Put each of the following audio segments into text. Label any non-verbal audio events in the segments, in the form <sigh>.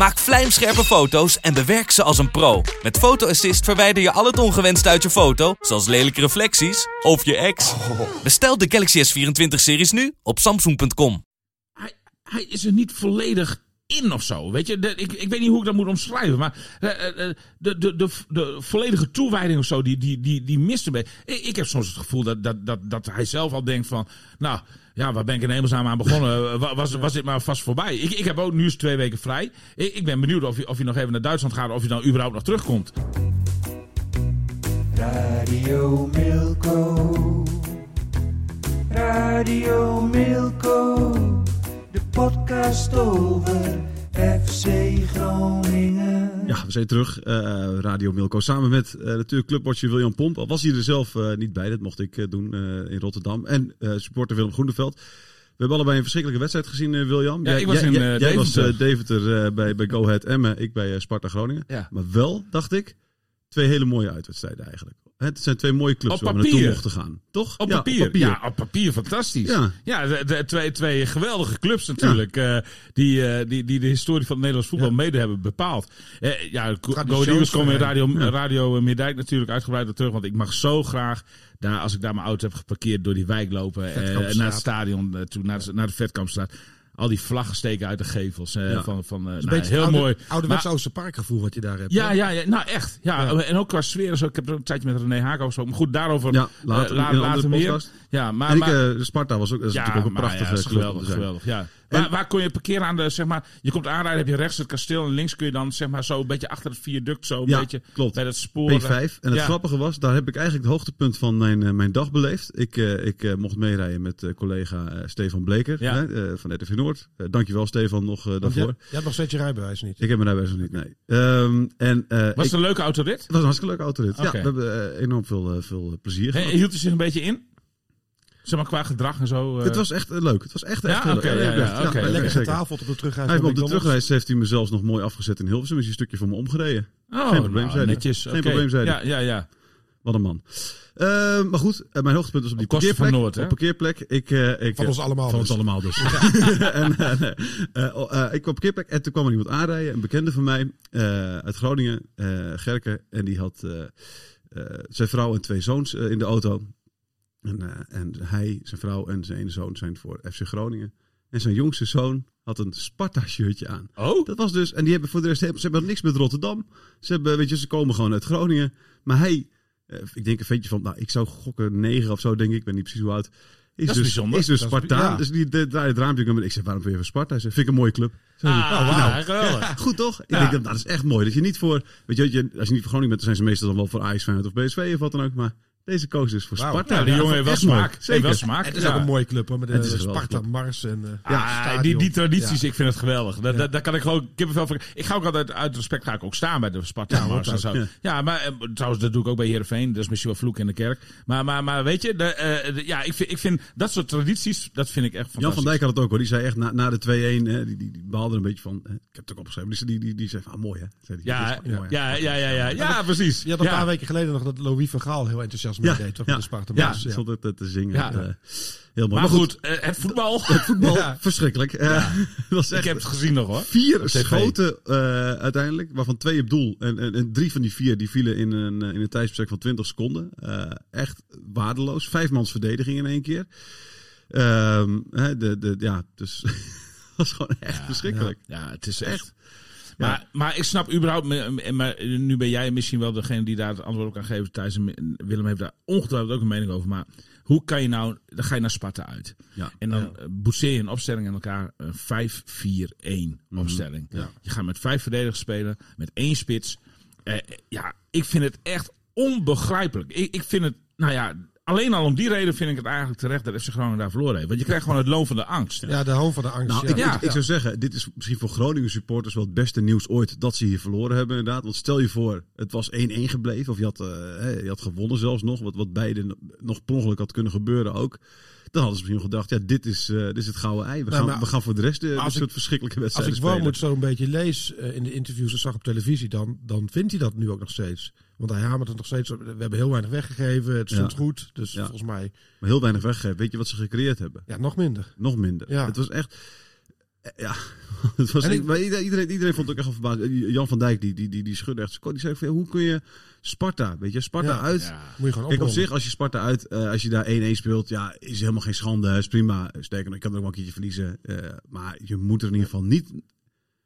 Maak vlijmscherpe foto's en bewerk ze als een pro. Met Photo Assist verwijder je al het ongewenst uit je foto, zoals lelijke reflecties of je ex. Bestel de Galaxy S24-series nu op samsung.com. hij, hij is er niet volledig in of zo. Weet je, De- ik, ik weet niet hoe ik dat moet omschrijven. Maar eh, eh, eh, de, de, de, de volledige toewijding of zo, die, die, die, die mist een. Ik, heb soms het gevoel dat, dat, dat, dat hij zelf al denkt van... Nou, ja, waar ben ik in hemelsnaam aan begonnen? Wa- Was, was dit maar vast voorbij? Ik, ik heb ook nu eens twee weken vrij. Ik, ik ben benieuwd of je, of je nog even naar Duitsland gaat... of je dan überhaupt nog terugkomt. Radio Milko. Radio Milko. Podcast over FC Groningen. Ja, we zijn terug. eh, Radio Milko. Samen met eh, natuurlijk clubwatcher William Pomp. Al was hij er zelf eh, niet bij. Dat mocht ik eh, doen eh, in Rotterdam. En eh, supporter Willem Groeneveld. We hebben allebei een verschrikkelijke wedstrijd gezien, William. Ja, ik was in, jij, jij was Deventer. eh, Deventer eh, bij, bij Go Ahead Emmen. Ik bij eh, Sparta Groningen. Ja. Maar wel, dacht ik, twee hele mooie uitwedstrijden eigenlijk. Het zijn twee mooie clubs Op waar we naartoe papier. mochten gaan. Toch? Op Ja, papier. Ja, op papier fantastisch. Ja. Ja, de, de- twee, twee geweldige clubs natuurlijk. eh, die, eh, die, die de historie van het Nederlands voetbal mede hebben bepaald. Eh, ja, Go Eagles komen in. Radio, Radio Meerdijk natuurlijk uitgebreid op terug. Want ik mag zo graag, daar, als ik daar mijn auto heb geparkeerd, door die wijk lopen. naar het stadion, toe, naar, de, naar de Vetkampstraat. Al die vlaggen steken uit de gevels. eh, Ja. van, van, eh, Een nou, beetje heel oude, mooi. Ouderwets Maar- Oosterparkgevoel wat je daar hebt. ja, hè? ja, ja, nou echt. Ja. En ook qua sfeer. Zo. Ik heb er een tijdje met René Haak over gesproken. Maar goed, daarover Ja, eh, later, een later meer. Ja, maar, en ik, maar, eh, Sparta was ook, dat is ja, natuurlijk ook een maar prachtige ja, geweldig. Ja. En- waar, waar kon je parkeren aan de, zeg maar, je komt aanrijden, heb je rechts het kasteel en links kun je dan, zeg maar, zo een beetje achter het viaduct, zo een Ja, beetje klopt. bij dat spoor. P5. En het Ja. grappige was, daar heb ik eigenlijk het hoogtepunt van mijn, eh, mijn dag beleefd. Ik, eh, ik eh, mocht meerijden met eh, collega eh, Stefan Bleker Ja. hè, eh, van RTV Noord. Eh, dankjewel Stefan nog eh, daarvoor. je, je hebt nog steeds je rijbewijs niet. Ik heb mijn rijbewijs nog niet, nee. Ehm, en, eh, Was ik- het een leuke autorit? het was een hartstikke leuke autorit. Ja, we hebben eh, enorm veel, eh, veel plezier gehad. hield hij zich een beetje in? Zeg maar qua gedrag en zo. eh. Het was echt eh, leuk. Het was echt, Ja, echt leuk. ja, ja, ja, Lekker getafeld op de terugreis. Hij op de terugreis heeft hij me zelfs nog mooi afgezet in Hilversum. Is hij een stukje voor me omgereden. Oh, Geen probleem, nou, zei netjes. Geen probleem, zei hij. Ja, ja, ja. Wat een man. Eh, maar goed, eh, mijn hoogtepunt was op die Op parkeerplek. Noord, hè? op parkeerplek. Ik, eh, ik, Van ons allemaal Van dus. ons allemaal dus. <laughs> <laughs> en, eh, eh, oh, ik kwam op parkeerplek en toen kwam er iemand aanrijden. Een bekende van mij eh, uit Groningen, eh Gerke. En die had eh, eh, zijn vrouw en twee zoons in de auto. En, eh, en hij, zijn vrouw en zijn ene zoon zijn voor FC Groningen. En zijn jongste zoon had een Sparta-shirtje aan. Oh? Dat was dus, en die hebben voor de rest, ze hebben niks met Rotterdam. Ze hebben, weet je, ze komen gewoon uit Groningen. Maar hij, eh, ik denk een ventje van, nou, ik zou gokken negen of zo, denk ik. Ik ben niet precies hoe oud. Is Dat is dus, bijzonder. Is dus Spartaan. ja. Dus die draait het raampje om. en Ik zeg, waarom ben je voor Sparta? Hij zei, vind ik een mooie club. Ah, Nou, geweldig. Goed toch? Ik denk, dat, dat is echt mooi. Dat je niet voor, weet je, je- als je niet voor Groningen bent, dan zijn ze meestal dan wel voor Ajax, Feyenoord of BSV of wat dan ook. Maar deze koos dus voor. Sparta. Ja, die jongen heeft wel smaak. Heeft Zeker. wel smaak. Het is Ja. ook een mooie club hoor, met de is een geweldige Sparta, club. Mars en eh, Ja, die, die tradities, Ja. ik vind het geweldig. Daar, daar, daar kan ik gewoon kippenvel voor. Ik ga ook altijd uit respect ga ik ook staan bij de Sparta Ja, Mars en zo. Ja. ja. maar eh, trouwens, dat doe ik ook bij Heerenveen. Dat is misschien wel vloek in de kerk. Maar, maar, maar weet je, de, eh, de- ja, ik vind, ik vind dat soort tradities, dat vind ik echt fantastisch. Jan van Dijk had het ook hoor. Die zei echt na, na de 2-1, hè, die, die, die behaalde een beetje van. hè, ik heb het ook opgeschreven. Die, die, die, die zei van, ah, mooi hè. Zei die, Ja, "Dit is ja, mooi, hè." ja, ja, ja, ja, ja, precies. Je had een paar weken geleden nog dat Louis van Gaal heel enthousiast Ja, meedeed. toch, ja, met de Sparta ja, Mars. ja. stond het te zingen. Ja. eh, heel mooi. Maar goed, eh, het voetbal. <laughs> voetbal, Ja. verschrikkelijk. Eh, <laughs> was ik heb het gezien nog hoor. vier schoten eh, uiteindelijk, waarvan twee op doel. En, en, en drie van die vier die vielen in een, eh, in een tijdsbestek van 20 seconden. Eh, echt waardeloos. Vijfmans verdediging in één keer. Ehm, hè, de, de, ja, dus <laughs> dat was gewoon echt verschrikkelijk. Ja, het is echt. Maar, maar ik snap überhaupt, maar nu ben jij misschien wel degene die daar het antwoord op kan geven. Thijs en Willem heeft daar ongetwijfeld ook een mening over. Maar Hoe kan je nou, dan ga je naar Sparta uit. Ja. En dan eh, boetseer je een opstelling aan elkaar, een 5-4-1 Mhm. opstelling. Je gaat met vijf verdedigers spelen, met één spits. Eh, ja, ik vind het echt onbegrijpelijk. Ik, ik vind het, nou ja, alleen al om die reden vind ik het eigenlijk terecht dat FC Groningen daar verloren heeft. Want je krijgt gewoon het loon van de angst. Ja, de hoon van de angst. Nou, ja. ik, Ja. ik, ik zou zeggen, dit is misschien voor Groningen supporters wel het beste nieuws ooit dat ze hier verloren hebben inderdaad. Want stel je voor, het was 1-1 gebleven of je had, eh, hè, je had gewonnen zelfs nog, wat, wat beide nog per ongeluk had kunnen gebeuren ook. Dan hadden ze misschien gedacht, ja, dit is, eh, dit is het gouden ei. We, Nou, gaan, maar we gaan voor de rest als dit ik- soort verschrikkelijke Als wedstrijden ik. Wormoed zo een beetje lees eh, in de interviews en zag op televisie, dan, dan vindt hij dat nu ook nog steeds. Want hij hamert het nog steeds. We hebben heel weinig weggegeven. Het stond Ja. goed. Dus Ja. volgens mij Maar heel weinig weggegeven. Weet je wat ze gecreëerd hebben? ja, nog minder. Nog minder. Ja. Het was echt... eh, Ja, <laughs> het was ik- maar iedereen, iedereen, vond het ook echt wel verbaasd. Jan van Dijk, die, die, die, die schudde echt. Die zei hoe kun je Sparta, weet je, Sparta Ja. uit... Ja. Moet je gewoon Kijk, op zich, als je Sparta uit, eh, als je daar 1-1 speelt, ja, is helemaal geen schande. Is prima. Sterker nog, je kan er ook wel een keertje verliezen. Eh, maar je moet er in ieder geval niet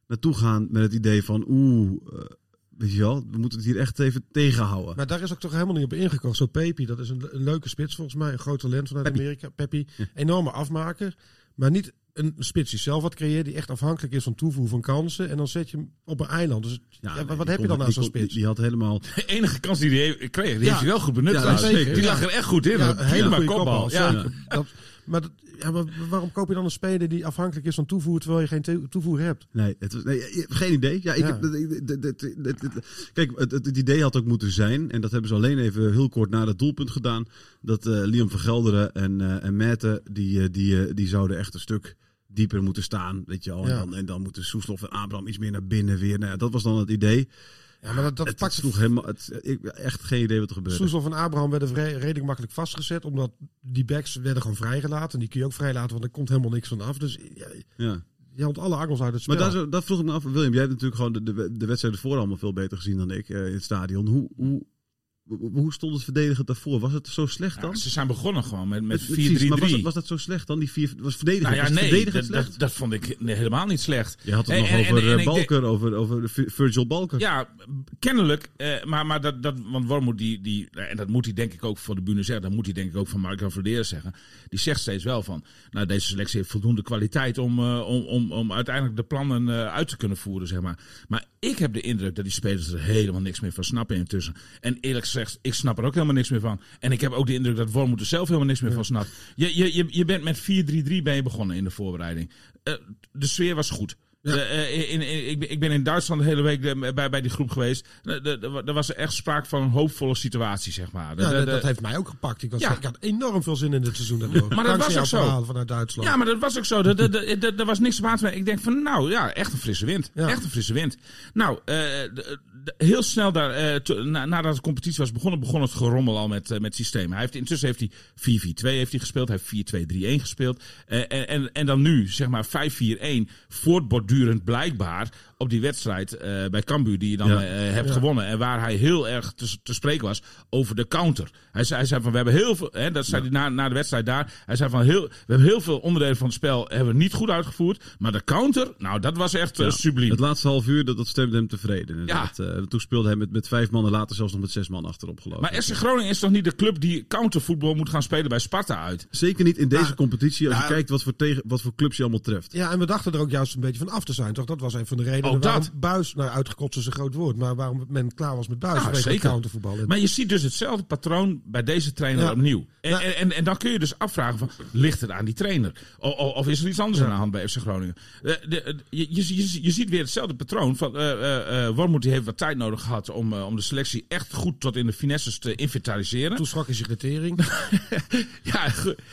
naartoe gaan met het idee van, oeh, eh, weet je wel, we moeten het hier echt even tegenhouden. Maar daar is ook toch helemaal niet op ingekocht. Zo Pepi, dat is een, een leuke spits volgens mij. Een groot talent vanuit. Amerika. Pepi, enorme afmaker. Maar niet een spits die zelf wat creëert. Die echt afhankelijk is van toevoegen van kansen. En dan zet je hem op een eiland. Dus ja, wat heb je dan aan zo'n spits? Die, die had helemaal... <laughs> De enige kans die hij kreeg, die Ja. heeft hij wel goed benut. Ja, trouwens. zeker. Die lag er echt goed in. Ja, Een een hele prima goede kopbal. Ja. Dat, maar, dat- ja, maar waarom koop je dan een speler die afhankelijk is van toevoer terwijl je geen toe- toevoer hebt? Nee, het was, nee, geen idee. Ja, ik Ja. Heb, dat- dat- dat- kijk, het, idee had ook moeten zijn, en dat hebben ze alleen even heel kort na het doelpunt gedaan, dat eh Liam van Gelderen en, eh en Mette, die, eh, die, die zouden echt een stuk dieper moeten staan, weet je wel. En, dan, en dan moeten Soeslof en Abraham iets meer naar binnen weer. Nou dat was dan het idee. Ja, maar dat, dat het, pakt sloeg helemaal, het, ik, echt geen idee wat er gebeurde. Soeslof en Abraham werden redelijk makkelijk vastgezet. Omdat die backs werden gewoon vrijgelaten. En die kun je ook vrijlaten, want er komt helemaal niks van af. Dus ja, Ja. je haalt alle angels uit het spel. Maar zo- dat vroeg ik me af, William, jij hebt natuurlijk gewoon de, de, de wedstrijden voor allemaal veel beter gezien dan ik eh, in het stadion. Hoe, hoe, hoe, stond het verdedigend daarvoor? Was het zo slecht dan? Ja, ze zijn begonnen gewoon met, met 4-3-3. Precies, Maar was, dat- was dat zo slecht dan? Die vier, was verdedigend, Nou ja, nee, verdedigend slecht? dat, dat vond ik helemaal niet slecht. Je had het En- nog en- over en- eh, denk- Balker, over, over Vir- Virgil Balker. Ja, kennelijk. Eh, maar maar dat, dat, want Wormoed, die, die, en dat moet hij denk ik ook voor de bühne zeggen. Dat moet hij denk ik ook van Marco Verderen zeggen. Die zegt steeds wel van, nou deze selectie heeft voldoende kwaliteit om, eh, om, om, om uiteindelijk de plannen eh, uit te kunnen voeren, zeg maar. Maar ik heb de indruk dat die spelers er helemaal niks meer van snappen intussen. En eerlijk gezegd, ik snap er ook helemaal niks meer van. En ik heb ook de indruk dat Wormoed er zelf helemaal niks meer van snapt. Je, je, je, je bent met 4-3-3 ben je begonnen in de voorbereiding. Eh, de sfeer was goed. De, eh, in, in- ik, ben- ik ben in Duitsland de hele week eh, bij, bij die groep geweest. Er de, er was echt sprake van een hoopvolle situatie, zeg maar. De- Ja, de- dat, heeft mij ook gepakt. Ik, was, Ja. ik had enorm veel zin in dit seizoen daardoor. <laughs> dat was ook zo. vanuit Duitsland. Ja, maar dat was ook zo. Er- was niks te Ik denk van, nou ja, echt een frisse wind. Ja. Echt een frisse wind. Nou, eh, de- heel snel daar, eh, to- na- nadat de competitie was begonnen, begon het gerommel al met, eh, met systemen. Hij heeft, intussen heeft hij 4-4-2 heeft hij gespeeld. Hij heeft 4-2-3-1 gespeeld. Eh, en, en, en dan nu, zeg maar 5-4-1, voortbordurend blijkbaar op die wedstrijd eh, bij Cambuur die je dan Ja. eh, hebt gewonnen. En waar hij heel erg te, te spreken was over de counter. Hij zei, hij zei van, we hebben heel veel, hè, dat zei hij na, na de wedstrijd daar. Hij zei van, heel, we hebben heel veel onderdelen van het spel hebben we niet goed uitgevoerd. Maar de counter, nou dat was echt eh, subliem. Het laatste half uur, dat, dat stemde hem tevreden. Eh, toen speelde hij met, met vijf man en later zelfs nog met zes man achterop geloof ik. Maar SC Groningen is toch niet de club die countervoetbal moet gaan spelen bij Sparta uit? Zeker niet in deze Nou, competitie, als je nou, kijkt wat voor, tegen, wat voor clubs je allemaal treft. Ja, en we dachten er ook juist een beetje van af te zijn, toch? Dat was een van de redenen Ook dat. Buis, nou uitgekotst is een groot woord, maar waarom men klaar was met Buis. Nou, zeker. countervoetbal. Maar je ziet dus hetzelfde patroon bij deze trainer Ja. opnieuw. En, en, en, en dan kun je dus afvragen van, ligt het aan die trainer? O, o- of is er iets anders aan de hand bij FC Groningen? Eh, de, de- je, je, je, je ziet weer hetzelfde patroon. Van, eh eh, eh, Wormoed heeft wat tijd nodig gehad om, eh, om de selectie echt goed tot in de finesses te inventariseren. Toen is je retering. Ja,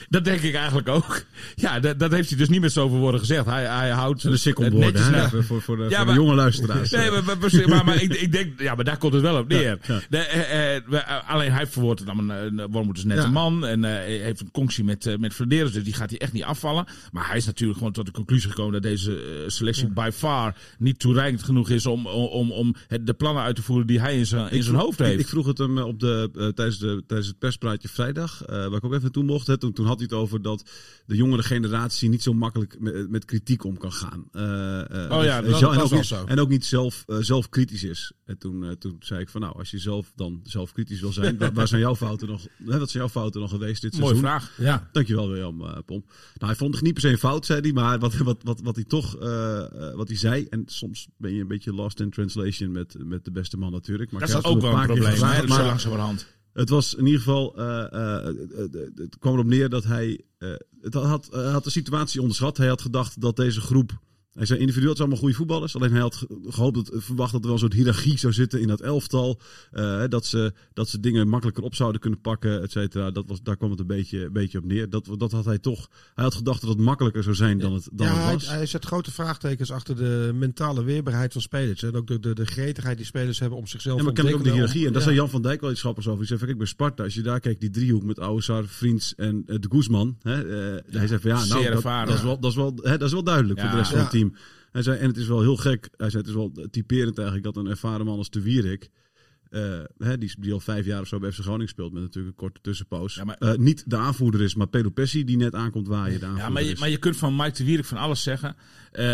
dat denk ik eigenlijk ook. Ja, dat, dat heeft hij dus niet met zoveel woorden gezegd. Hij, hij houdt de netjes. Voor, voor, voor de, Ja, voor de maar- jonge luisteraars. Nee, maar, maar, maar, maar ik, ik denk, ja, maar daar komt het wel op neer. De, eh, eh, eh, alleen hij verwoordt het dan een, een Wormoed is net een man en eh, heeft een conctie met, met Flederis, dus die gaat hij echt niet afvallen. Maar hij is natuurlijk gewoon tot de conclusie gekomen dat deze selectie by far niet toereikend genoeg is om, om, om, het, de plannen uit te voeren die hij in zijn, in zijn hoofd heeft. ik vroeg het hem op de, tijdens, de, tijdens het perspraatje vrijdag, waar ik ook even naartoe mocht. Hè, toen, toen had hij het over dat de jongere generatie niet zo makkelijk met, met kritiek om kan gaan. Oh ja, en dat- Jean- en dat ook wel niet, zo. en ook niet zelf, eh, zelfkritisch is. En toen, eh, toen zei ik van nou, als je zelf dan zelfkritisch wil zijn, <laughs> waar, waar zijn jouw fouten nog, hè, wat zijn jouw fouten nog geweest dit Mooie seizoen? vraag. Ja. Dankjewel William eh, Pomp. Nou, hij vond het niet per se een fout, zei hij, maar wat, wat, wat, wat hij toch, wat hij zei, en soms ben je een beetje lost in translation met, met de beste man natuurlijk. Maar Dat is ook wel een probleem, zo maar- langzamerhand. het was in ieder geval, het kwam erop neer dat hij, het had, had de situatie onderschat. Hij had gedacht dat deze groep, hij zei individueel het zijn allemaal goede voetballers. Alleen hij had ge- gehoopt, dat, verwacht dat er wel een soort hiërarchie zou zitten in dat elftal. Eh, dat, ze, dat ze dingen makkelijker op zouden kunnen pakken, et cetera. Dat was, daar kwam het een beetje, een beetje op neer. Dat, dat had hij toch, hij had gedacht dat het makkelijker zou zijn dan het, dan ja, het was. hij zet grote vraagtekens achter de mentale weerbaarheid van spelers. En ook de, de, de gretigheid die spelers hebben om zichzelf Ja, te maar ken ik ook de ontwikkelen. hiërarchie. En daar Ja. zei Jan van Dijk wel iets grappigs over. Hij zei van, kijk, bij Sparta, als je daar kijkt, die driehoek met Oussar, Vriends en eh, de Guzman. Hè, eh, hij zei van, ja, zeer nou, dat, ervaren. dat, is wel, dat, is wel, hè, dat is wel duidelijk voor de rest van Ja. het team. Hij zei, en het is wel heel gek. Hij zei, het is wel typerend eigenlijk dat een ervaren man als de Wierik... eh, hè, die, die al vijf jaar of zo bij FC Groningen speelt met natuurlijk een korte tussenpoos. Ja, maar- Eh, niet de aanvoerder is, maar Pedro Pessi die net aankomt waaien. De Ja, aanvoerder maar je, is. maar je kunt van Mike de Wierik van alles zeggen. Eh,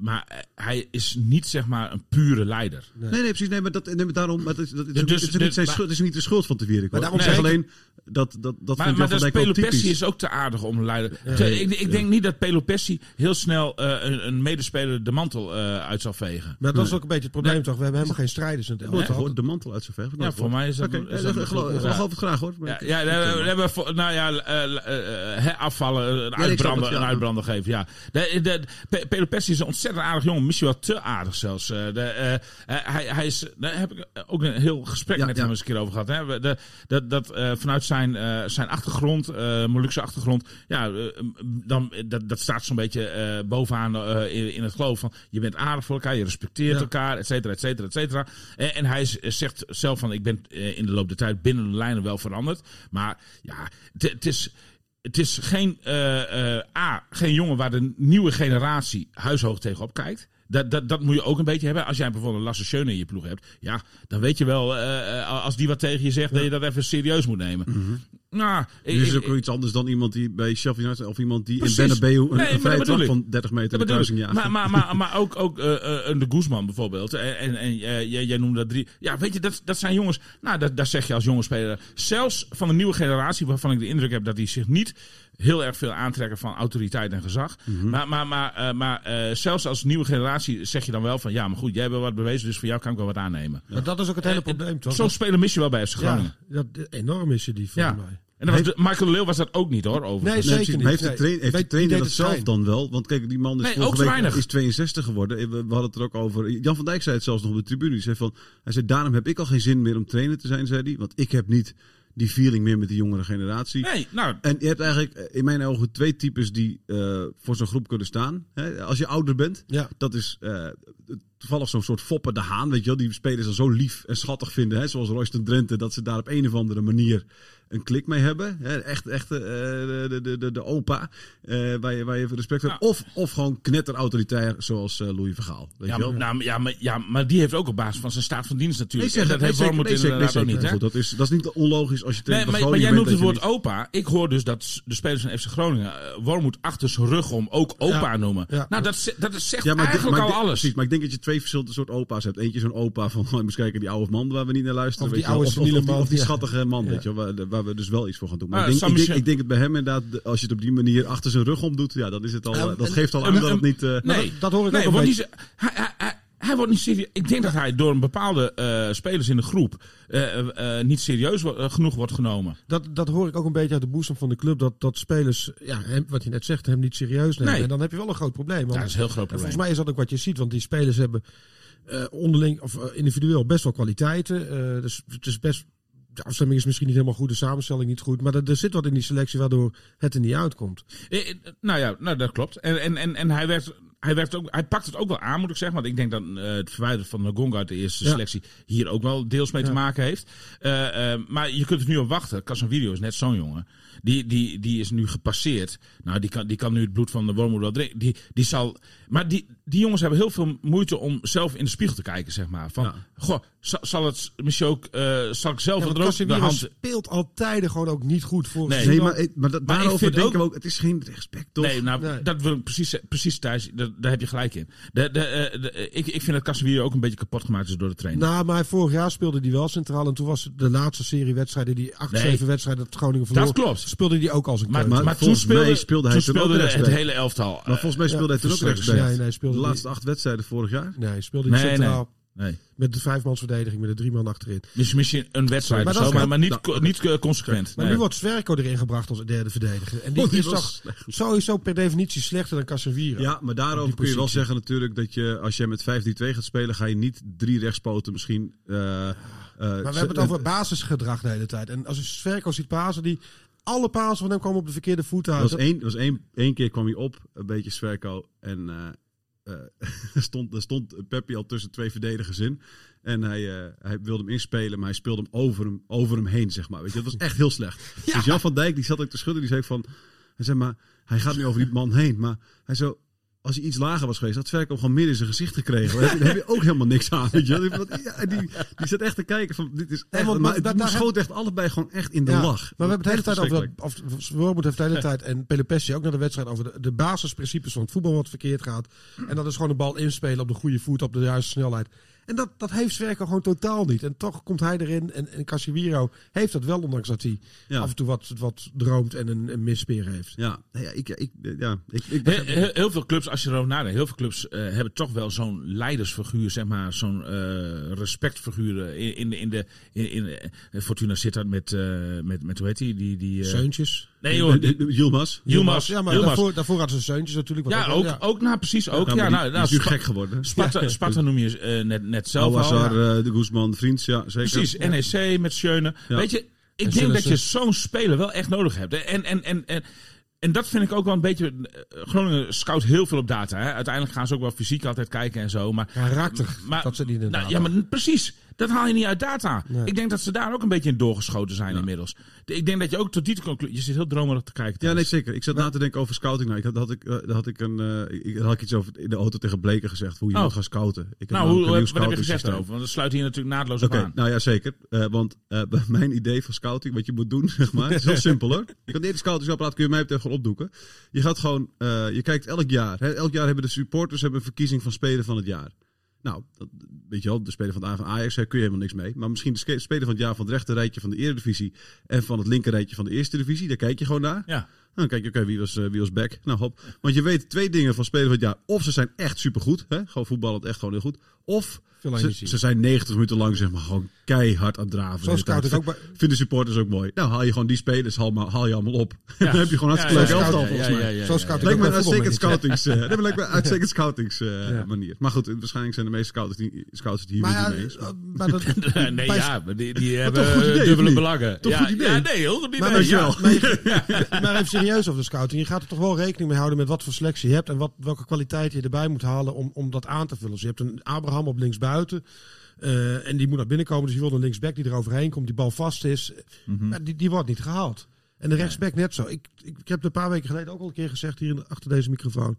maar hij is niet zeg maar een pure leider. Nee, nee, precies. Nee, maar dat, nee, maar daarom, maar dat, is- dat is, ook- Dus- het, is niet dus- zijn maar- schuld, het is niet de schuld van de Wierik. Maar daarom ik- alleen dat, dat, dat Maar, maar dat wel Pelopessi is ook te aardig om een leider. Te- ik, ik denk niet dat Pelopessi heel snel eh, een, een medespeler de mantel eh, uit zal vegen. Maar dat is ook een beetje het probleem toch. We hebben helemaal geen strijders in het elftal. Hoort de mantel uit zijn verf. Ja, voor mij is dat... Oké, is eh, dat eh, geloof het graag hoor. Ja, ja, we hebben voor- nou ja, eh, afvallen, een uitbrander, een uitbrander geven. Ja. De, de, Pe- Pedro Pessi is een ontzettend aardig jongen, misschien wel te aardig zelfs. De, hij, hij is, daar heb ik ook een heel gesprek Ja, met ja. hem eens een keer over gehad. Hè. De, dat dat vanuit zijn, zijn achtergrond, Molukse achtergrond, ja, dan, dat, dat staat zo'n beetje bovenaan in, in het geloof van je bent aardig voor elkaar, je respecteert Ja. elkaar, et cetera, et cetera, et cetera. En, en hij is- zegt zelf van ik ben eh, in de loop der tijd binnen de lijnen wel veranderd. Maar ja, het- is. Het is geen, eh, eh, A, geen jongen waar de nieuwe generatie huishoog tegenop kijkt. Dat, dat, dat moet je ook een beetje hebben. Als jij bijvoorbeeld een Lasse Schöne in je ploeg hebt. Ja, dan weet je wel, als die wat tegen je zegt, dat je dat even serieus moet nemen. Nou, ik, Nu is ook wel iets anders dan iemand die bij Sheffield United of iemand die Precies. in Bernabeu een, Nee, een vrije van 30 meter Dat de kruising jaagt. Maar, maar, maar, maar ook, ook eh, eh, een de Guzman bijvoorbeeld. En, en, en eh, jij, jij noemde dat drie. Ja, weet je, dat, dat zijn jongens. Nou, dat, dat zeg je als jonge speler. Zelfs van de nieuwe generatie, waarvan ik de indruk heb dat die zich niet heel erg veel aantrekken van autoriteit en gezag. Mhm. Maar, maar, maar, eh, maar eh, zelfs als nieuwe generatie zeg je dan wel van ja, maar goed, jij hebt wel wat bewezen, dus voor jou kan ik wel wat aannemen. Maar dat is ook het hele probleem toch. Zo'n speler mis je wel bij FC Groningen. ja, dat, enorm is je die Ja. volgens mij. En dat was de, Michael Leeuw was dat ook niet hoor, overigens. Nee, zeker niet. Maar heeft de, train, heeft de trainer dat zelf dan wel? Want kijk, die man is Nee, is 62 geworden. We, we hadden het er ook over. Jan van Dijk zei het zelfs nog op de tribune. Hij zei, van, hij zei, daarom heb ik al geen zin meer om trainer te zijn, zei hij. Want ik heb niet die feeling meer met de jongere generatie. Nee, nou, En je hebt eigenlijk eh, in mijn ogen twee types die eh, voor zo'n groep kunnen staan. Hè, als je ouder bent, Ja. dat is eh, toevallig zo'n soort Foppen de Haan. Weet je wel, die spelers dan zo lief en schattig vinden. Hè, zoals Royston Drenthe, dat ze daar op een of andere manier een klik mee hebben. Hè, echt echt eh, de, de, de, de opa, eh, waar, je, waar je respect voor hebt. Of, of gewoon knetter autoritair, zoals eh, Louis Vergaal. Weet ja, je wel? maar, nou, ja, maar, ja, maar die heeft ook op basis van zijn staat van dienst Nee, natuurlijk. zeg dat heeft Nee, Wormoed nee, inderdaad ook niet, nee, hè? goed, dat, is, dat is niet onlogisch als je Nee, tegen maar, de maar jij noemt het woord opa. Ik hoor dus dat de spelers van FC Groningen uh, Wormoed achter zijn rug om ook opa noemen. Nou, dat, dat zegt eigenlijk al alles. Precies, maar ik denk dat je twee verschillende soort opa's hebt. Eentje zo'n opa van, <laughs> eens kijken, die oude man waar we niet naar luisteren. Of weet die oude of, of, die, of die schattige man, Ja. weet je wel, waar, waar we dus wel iets voor gaan doen. Maar Ah, ik, denk, ik, denk, ik denk het bij hem inderdaad, als je het op die manier achter zijn rug om doet, ja, dan is het al, eh, dat geeft al aan dat het niet... eh, nee, dat- <laughs> dat hoor ik nee, ook niet hij, hij, wordt niet serieus. Ik denk dat hij door een bepaalde eh, spelers in de groep eh, eh, niet serieus wo- genoeg wordt genomen. Dat, dat hoor ik ook een beetje uit de boezem van de club. Dat, dat spelers, ja, hem, wat je net zegt, hem niet serieus nemen. Nee. En dan heb je wel een groot probleem. Want, Ja, dat is een heel groot probleem. volgens mij is dat ook wat je ziet. Want die spelers hebben onderling of individueel best wel kwaliteiten. Dus het is best. De afstemming is misschien niet helemaal goed, de samenstelling niet goed. Maar er, er zit wat in die selectie waardoor het er niet uitkomt. Nou ja, nou, dat klopt. En, en, en, en hij, werd, hij, werd ook, hij pakt het ook wel aan, moet ik zeggen. Want ik denk dat eh, het verwijderen van Nagonga uit de eerste Ja. selectie hier ook wel deels mee te maken heeft. Eh, eh, maar je kunt er nu op wachten. Casemiro is net zo'n jongen. Die, die, die is nu gepasseerd. Nou, die kan, die kan nu het bloed van de wormoed wel drinken. Die, die zal, maar die, die jongens hebben heel veel moeite om zelf in de spiegel te kijken, zeg maar. Van, Ja. goh, zal, zal het misschien ook, eh, zal ik zelf Ja, want er ook de hand... speelt altijd gewoon ook niet goed voor Nee. Nee, maar, maar, dat, Maar daarover denken ook- we ook, het is geen respect, toch? Nee, nou, Nee. dat wil ik precies, precies Thijs, daar, daar heb je gelijk in. De, de, eh, de- ik, ik vind dat Casemiro ook een beetje kapot gemaakt is door de trainer. Nou, maar vorig jaar speelde hij wel centraal. En toen was het de laatste serie wedstrijden, die acht, Nee. zeven wedstrijden dat Groningen verloor. dat klopt. Speelde hij ook als een Maar, keuze. maar, Maar toen volgens speelde, mij speelde hij toen speelde het hele elftal. Maar volgens mij speelde hij toen ook rechtsback. Nee, nee, speelde de niet. laatste acht wedstrijden vorig jaar. Nee, speelde hij centraal. Nee. Met de vijfmansverdediging, met de drie man achterin. Misschien, misschien een wedstrijd Maar of dat zo, is- maar, maar niet, Nou, niet eh, consequent. Maar Nee. nu wordt Zwerko erin gebracht als derde verdediger. En die, Oh, die is toch sowieso per definitie slechter dan Casemiro. Ja, maar daarover kun je wel zeggen natuurlijk dat je, als je met 5-3-2 gaat spelen, ga je niet drie rechtspoten misschien... eh, eh, Maar we hebben het over basisgedrag de hele tijd. En als je Zwerko ziet pasen, die alle pasen van hem komen op de verkeerde voet Er uit. was één, was één, één keer kwam hij op, een beetje Sverko. En eh, <laughs> er, stond, stond Peppi al tussen twee verdedigers in. En hij, eh, hij wilde hem inspelen, maar hij speelde hem over hem, over hem heen, zeg maar. Weet je, dat was echt heel slecht. <laughs> Dus Jan van Dijk, die zat ook te schudden, die zei van... Hij zei maar, hij gaat nu over die man heen. Maar hij zo, als hij iets lager was geweest, had hem gewoon midden in zijn gezicht gekregen. Daar heb, heb je ook helemaal niks aan, weet je. wel. Die, ja, die, die zat echt te kijken van, dit is echt... want- maar schoot echt allebei gewoon echt in de Ja, lach. Maar we hebben het de hele tijd over. Of, Wormoed heeft de hele <laughs> tijd. En Pelopessi ook naar de wedstrijd. Over de, de basisprincipes van het voetbal wat verkeerd gaat. En dat is gewoon de bal inspelen op de goede voet, op de juiste snelheid. En dat, dat heeft Zwerko gewoon totaal niet. En toch komt hij erin. En, en Casemiro heeft dat wel, ondanks dat hij Ja. af en toe wat, wat droomt en een, een mispeer heeft. Ja, ja, ik, ik, ja, ik, ik Heel, heel, heel veel clubs, als je erover nadenkt, heel veel clubs eh, hebben toch wel zo'n leidersfiguur, zeg maar, zo'n eh, respectfiguur in, in de, in de, in, in, eh, Fortuna zit dat met, eh, met, met, hoe heet die? die, die eh, Zeuntjes. Nee joh, Yilmaz. Yilmaz. Ja, maar Yilmaz. daarvoor, daarvoor hadden ze Zeuntjes natuurlijk. wat Ja, ook, ook, nou precies, ook. Ja, Ja, nou, die, nou, is nu gek geworden. Sparta, Sparta noem je eh, net, net zelf al. Ja. eh, de Guzman, Vriends, ja, zeker. Precies, NEC met Schöne. Ja. Weet je, ik En denk dat je zo'n speler wel echt nodig hebt. En, en, en, en, en dat vind ik ook wel een beetje... eh, Groningen scout heel veel op data. Hè. Uiteindelijk gaan ze ook wel fysiek altijd kijken en zo. Maar, Karakter. maar, dat ze niet nou, ja, maar precies. Dat haal je niet uit data. Nee. Ik denk dat ze daar ook een beetje in doorgeschoten zijn inmiddels. Ik denk dat je ook tot die conclusie... Je zit heel dromerig te kijken. Ja, nee, zeker. Ik zat na te denken over scouting. Nou, ik had, had ik, eh, had ik een, eh, ik, had ik iets over in de auto tegen Bleken gezegd. Hoe je Oh. moet gaan scouten. Ik Nou, hoe, wat heb je gezegd over? Want dat sluit hier natuurlijk naadloos op aan. nou ja, zeker. Eh, want <laughs> mijn idee van scouting, wat je moet doen, zeg maar, is heel <laughs> simpel hoor. Je kan de eerste scoutingsapparaat, kun je mij meteen gewoon opdoeken. Je gaat gewoon, je kijkt elk jaar. Hè, elk jaar hebben de supporters hebben een verkiezing van speler van het jaar. Nou, dat, weet je wel, de speler van, de A- van Ajax, daar kun je helemaal niks mee. Maar misschien de speler van het jaar van het rechter rijtje van de Eredivisie en van het linker rijtje van de Eerste Divisie, daar kijk je gewoon naar. Ja. Dan kijk je, oké, wie, was, eh, wie was back? Nou, hop. Want je weet twee dingen van speler van het jaar. Of ze zijn echt supergoed, hè? gewoon voetballend echt gewoon heel goed. Of ze, zijn 90 minuten lang zeg maar gewoon keihard aan het draven. Zo De hele scout tijd. ik ook bij- Vinden supporters ook mooi. Nou, haal je gewoon die spelers, haal, maar- haal je allemaal op. <laughs> dan heb je gewoon hartstikke Ja, leuk elftal volgens mij. Zo scout ik Lijkt me ook een uitstekend scoutings, eh, dat lijkt me een <laughs> uitstekend scoutings eh, Ja. manier. Maar goed, waarschijnlijk zijn de meeste scouts, die, scouts het hier Maar weer ja, niet mee eens. eh, maar dat, <laughs> nee, bij- ja, maar die, die toch hebben goed idee, eh, of dubbele belangen. Toch ja, goed idee? Ja, nee, heel goed idee. Maar even serieus over de scouting. Je gaat er toch wel rekening mee houden met wat voor selectie je hebt en wat, welke kwaliteit je erbij moet halen om, om dat aan te vullen. Dus je hebt een Abraham op linksbuiten. eh en die moet naar binnen komen. Dus je wil een linksback die er overheen komt, die bal vast is. Mhm. Maar die, die wordt niet gehaald. En de rechtsback net zo. Ik, ik, ik heb het een paar weken geleden ook al een keer gezegd hier achter deze microfoon.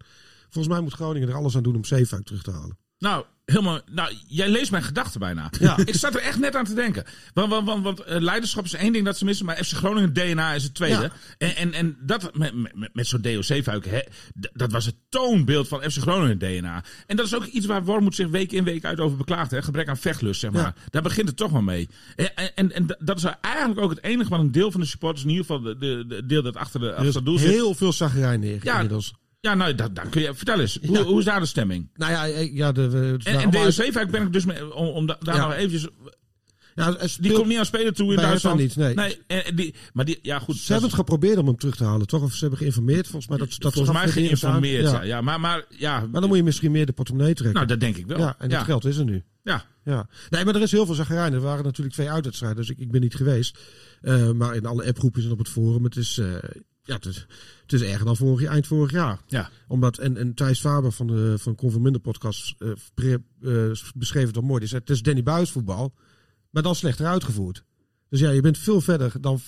Volgens mij moet Groningen er alles aan doen om Zeefuik terug te halen. Nou, helemaal. Nou, jij leest mijn gedachten bijna. Ja. <laughs> Ik zat er echt net aan te denken. Want, want, want, want eh, leiderschap is één ding dat ze missen, maar FC Groningen DNA is het tweede. Ja. En, en, en dat met, met, met zo'n DOC-fuik, hè, d- dat was het toonbeeld van FC Groningen DNA. En dat is ook iets waar Wormoed zich week in week uit over beklaagt. Hè? Gebrek aan vechtlust, zeg maar. Ja. Daar begint het toch wel mee. En, en, en, dat is eigenlijk ook het enige wat een deel van de supporters, in ieder geval de, de, de deel dat achter, de, Er achter doel zit. heel veel zagrijn neer inmiddels. Ja, nou, dat, dat kun je. Vertel eens, hoe, Ja. hoe is daar de stemming? Nou ja, eh, ja de, En, en uit- DOC-fuik ben ik dus mee, om, om da- daar Ja. nog eventjes ja, Die komt niet aan spelen toe in Duitsland. Niet, nee. en die, maar die, ja goed. Ze hebben het geprobeerd om hem terug te halen, toch? Of ze hebben geïnformeerd. Volgens mij dat dat volgens mij geïnformeerd. Ja. Ja. Maar, maar ja. Maar dan moet je misschien meer de portemonnee trekken. nou, dat denk ik wel. ja, en dat geld is er nu. Ja. Ja. Nee, maar er is heel veel zagrijn. Er waren natuurlijk twee uitwedstrijden, dus ik, ik ben niet geweest. Eh, maar in alle appgroepjes en op het forum, het is, eh, ja, het is, het is erger dan vorig, eind vorig jaar. Ja. Omdat, en, en Thijs Faber van de van Converminder podcast pre- eh, beschreef het al mooi. Die zei, het is Danny Buis voetbal, maar dan slechter uitgevoerd. Dus ja, je bent veel verder dan...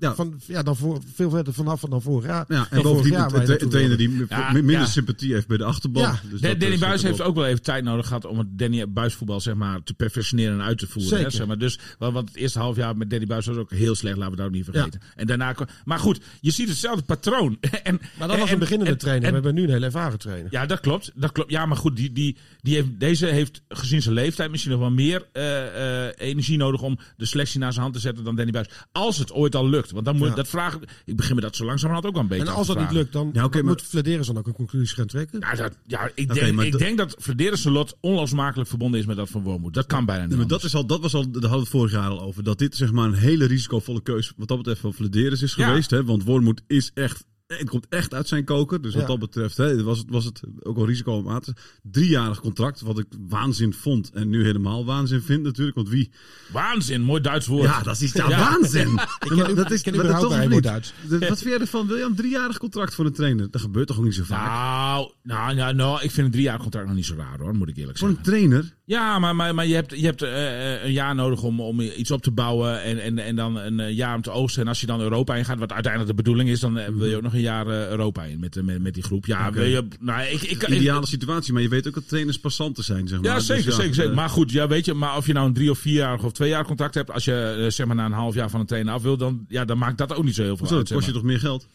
Ja. van, ja, dan voor, veel verder vanaf dan vorig jaar. Ja, en Dan vorig bovendien een naartoe trainer die Ja, mi- minder ja. sympathie heeft bij de achterban. Ja. Dus De- dat Danny is- Buis heeft ook wel even tijd nodig gehad om het Danny Buis voetbal zeg maar, te perfectioneren en uit te voeren. Hè, zeg maar. Dus, want want het eerste half jaar met Danny Buis was ook heel slecht, laten we dat ook niet vergeten. En daarna, maar goed, je ziet hetzelfde patroon. <laughs> en, Maar dat was en- een beginnende en- trainer. en- we hebben nu een hele ervaren trainer. ja, dat klopt. Dat klopt. Ja, maar goed, die, die, die heeft, deze heeft gezien zijn leeftijd misschien nog wel meer eh, eh, energie nodig om de selectie naar zijn hand te zetten dan Danny Buis. Als het ooit al lukt. Want dan moet Ja. dat vragen. Ik begin me dat zo langzamerhand ook wel een beetje En als dat niet lukt, dan maar- moet Flederis dan ook een conclusie gaan trekken. Ja, dat, ja ik, denk, ik dat- denk dat Flederis lot onlosmakelijk verbonden is met dat van Wormoed. Dat kan bijna niet. Nee, maar dat, is al, dat was al, daar hadden we het vorig jaar al over. Dat dit zeg maar een hele risicovolle keuze wat dat betreft van Flederis is geweest. Hè? Want Wormoed is echt, het komt echt uit zijn koker. Dus wat Ja. dat betreft hè, was, het, was het ook al risico om aan te... Driejarig contract, wat ik waanzin vond. En nu helemaal waanzin vind natuurlijk. Want wie... Waanzin, mooi Duits woord. Ja, dat is ja, Ja. waanzin. <laughs> ken, dat is ik ken maar überhaupt toch woord Duits. De- <laughs> Wat vind jij ervan? Wil je een driejarig contract voor een trainer? Dat gebeurt toch ook niet zo vaak? Nou, nou, nou, nou, ik vind een drie jaar contract nog niet zo raar hoor, moet ik eerlijk voor zeggen. een trainer? Ja, maar, maar, maar je hebt, je hebt eh, een jaar nodig om, om iets op te bouwen en, en, en dan een eh, jaar om te oogsten. En als je dan Europa in gaat, wat uiteindelijk de bedoeling is, dan eh, wil je ook nog jaar eh, Europa in met, met, met die groep. Ja, wil je, nou, ik, ik, ik, Ideale situatie, maar je weet ook dat trainers passanten zijn, zeg maar. Ja, Dus zeker, zeker, zeker. eh, Maar goed, ja, weet je, maar of je nou een drie of vierjarig of twee jaar contract hebt, als je eh, zeg maar na een half jaar van een trainer af wil, dan, ja, dan maakt dat ook niet zo heel veel Zo, uit. dat kost je maar. toch meer geld?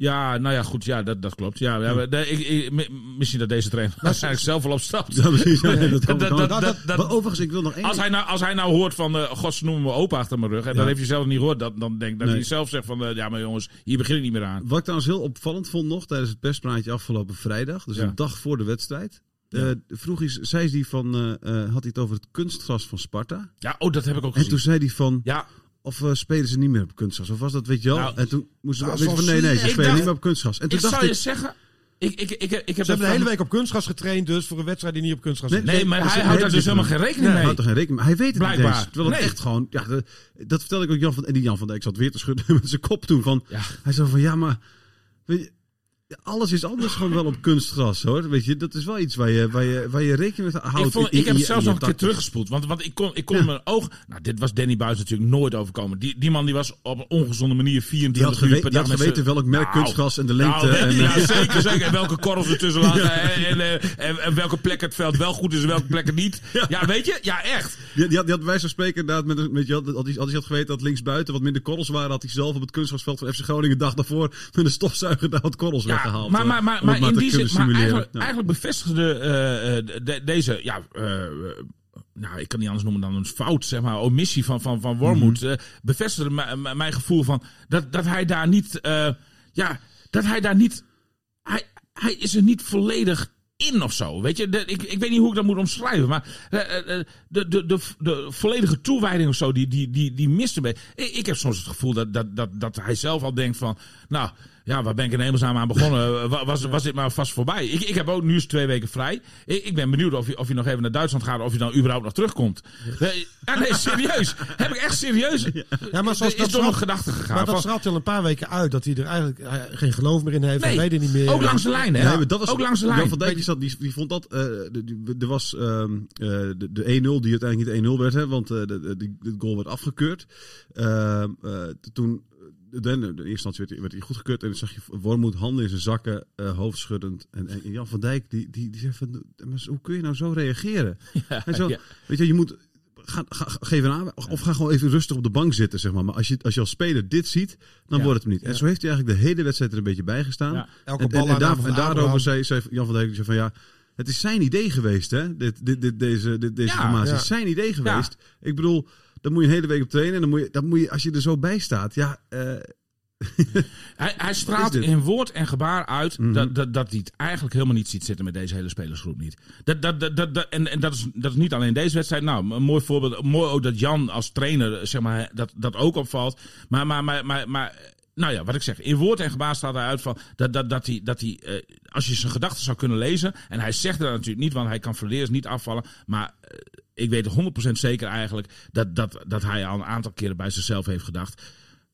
Ja, nou ja, goed, ja, dat, dat klopt. Ja, ja, de- ik, ik, mi- misschien dat deze trainer waarschijnlijk zelf wel. Ja, precies. Ja, dat- overigens, ik wil nog één Als hij, nou, als hij nou hoort van, eh god, ze noemen me opa achter mijn rug, en Ja. dat heeft hij zelf niet gehoord, dat, dan denk dat Nee. hij zelf zegt van, eh, ja, maar jongens, hier begin ik niet meer aan. Wat ik trouwens heel opvallend vond nog tijdens het perspraatje afgelopen vrijdag, dus Ja. een dag voor de wedstrijd, eh, vroeg hij, zei hij van, had hij het over het kunstgras van Sparta. Ja, oh, dat heb ik ook En gezien. toen zei hij van, Ja, of eh, spelen ze niet meer op kunstgras? Of was dat, weet je wel? Nou, en toen moesten nou, je van, nee, nee, ze spelen niet meer op kunstgras. En toen ik dacht zou je zeggen, ik, ik, ik, ik, heb Ze hebben dat de hele week op kunstgras getraind, dus voor een wedstrijd die niet op kunstgras Nee, is. Nee, maar dat is hij houdt daar hele dus helemaal geen rekening hij mee. houdt er geen rekening mee. Hij weet het Blijkbaar. niet eens. Terwijl het Nee. echt gewoon, ja, de- dat vertelde ik ook Jan van, en die Jan van Dijk zat weer te schudden <laughs> met zijn kop toen van, Ja. hij zei van, ja, maar, weet je, ja, alles is anders gewoon wel op kunstgras hoor. Weet je, dat is wel iets waar je, waar je, waar je rekening mee houdt. Ik, vond, in- in ik heb het zelfs nog een keer teruggespoeld. Want, want ik kon, ik kon mijn oog. Nou, dit was Danny Buis natuurlijk nooit overkomen. Die, die man die was op een ongezonde manier 24 Die had, uur per die dag had met geweten welk merk Nou, kunstgras en de lengte. Nou, en, ja, zeker, zeker. En welke korrels er tussen lagen. En, en, eh, en, en welke plek het veld wel goed is en welke plek het niet. Ja, weet je? Ja, echt. Die, die, had, die had bij spreken inderdaad, met, een- weet je, had, hij, had hij had geweten dat linksbuiten wat minder korrels waren, had hij zelf op het kunstgrasveld van FC Groningen dag daarvoor met een stofzuiger daar wat korrels Ja, maar, eh, maar, maar, maar het in die zin, maar eigenlijk, Ja. eigenlijk bevestigde eh, eh, de- deze, ja, nou, ik kan niet anders noemen dan een fout, zeg maar, omissie van, van, van Wormoed, Mhm. bevestigde mijn gevoel van dat, dat hij daar niet, ja, dat hij daar niet, hij, hij is er niet volledig in of zo. Weet je, de, ik, ik weet niet hoe ik dat moet omschrijven, maar de, de, de, de volledige toewijding of zo, die, die, die, die mist een beetje. Ik, ik heb soms het gevoel dat, dat, dat, dat hij zelf al denkt van, nou, ja, waar ben ik in hemelsnaam aan begonnen? <laughs> Wa- Was, was dit maar vast voorbij? Ik, ik heb ook nu eens twee weken vrij. Ik, ik ben benieuwd of je, of je nog even naar Duitsland gaat, of je dan überhaupt nog terugkomt. Nee, ja, nee serieus. <laughs> Heb ik echt serieus. Ja, maar zoals is dat door straalt- gedachten gegaan. Maar dat straalt al een paar weken uit dat hij er eigenlijk eh, geen geloof meer in heeft. Nee, weet het niet meer. ook langs de lijn, hè? Maar dat was, ook langs de lijn. Jan van Dijk die, zat, die, die vond dat. eh, er was ehm, eh, de, de 1-0 die uiteindelijk niet 1-0 werd, hè, want de, de, de goal werd afgekeurd. Ehm, eh, toen. De, de, de eerste instantie werd, hij- werd hij goedgekeurd en dan zag je Wormoed handen in zijn zakken, eh hoofdschuddend. En, en Jan van Dijk die, die, die zei van, maar hoe kun je nou zo reageren? <laughs> en zo, ja. Weet je, je moet, ga, ga, ga- geef een aan, of ga gewoon even rustig op de bank zitten, zeg maar. Maar als je, als je als speler dit ziet, dan Ja. wordt het hem niet. En zo heeft hij eigenlijk de hele wedstrijd er een beetje bij gestaan. Ja. Elke En, en, bal en, daar- en daarover zei, zei Jan van Dijk die zei van ja, het is zijn idee geweest, hè? Dit, dit, dit, deze dit, deze Ja, formatie ja. is zijn idee geweest. Ik bedoel, dan moet je een hele week op trainen. En dan moet je, dan moet je als je er zo bij staat, ja, eh, <laughs> Hij, hij straalt in woord en gebaar uit Mhm. dat, dat, dat hij het eigenlijk helemaal niet ziet zitten met deze hele spelersgroep niet. Dat, dat, dat, dat, dat- en en dat, is, dat is niet alleen deze wedstrijd. Nou, een mooi voorbeeld. Mooi ook dat Jan als trainer, zeg maar, dat, dat ook opvalt. Maar, maar, maar, maar, maar nou ja, wat ik zeg. In woord en gebaar staat hij uit van dat, dat, dat hij, dat hij eh, als je zijn gedachten zou kunnen lezen. En hij zegt dat natuurlijk niet, want hij kan verleers niet afvallen. Maar eh, ik weet 100% zeker eigenlijk dat, dat, dat hij al een aantal keren bij zichzelf heeft gedacht.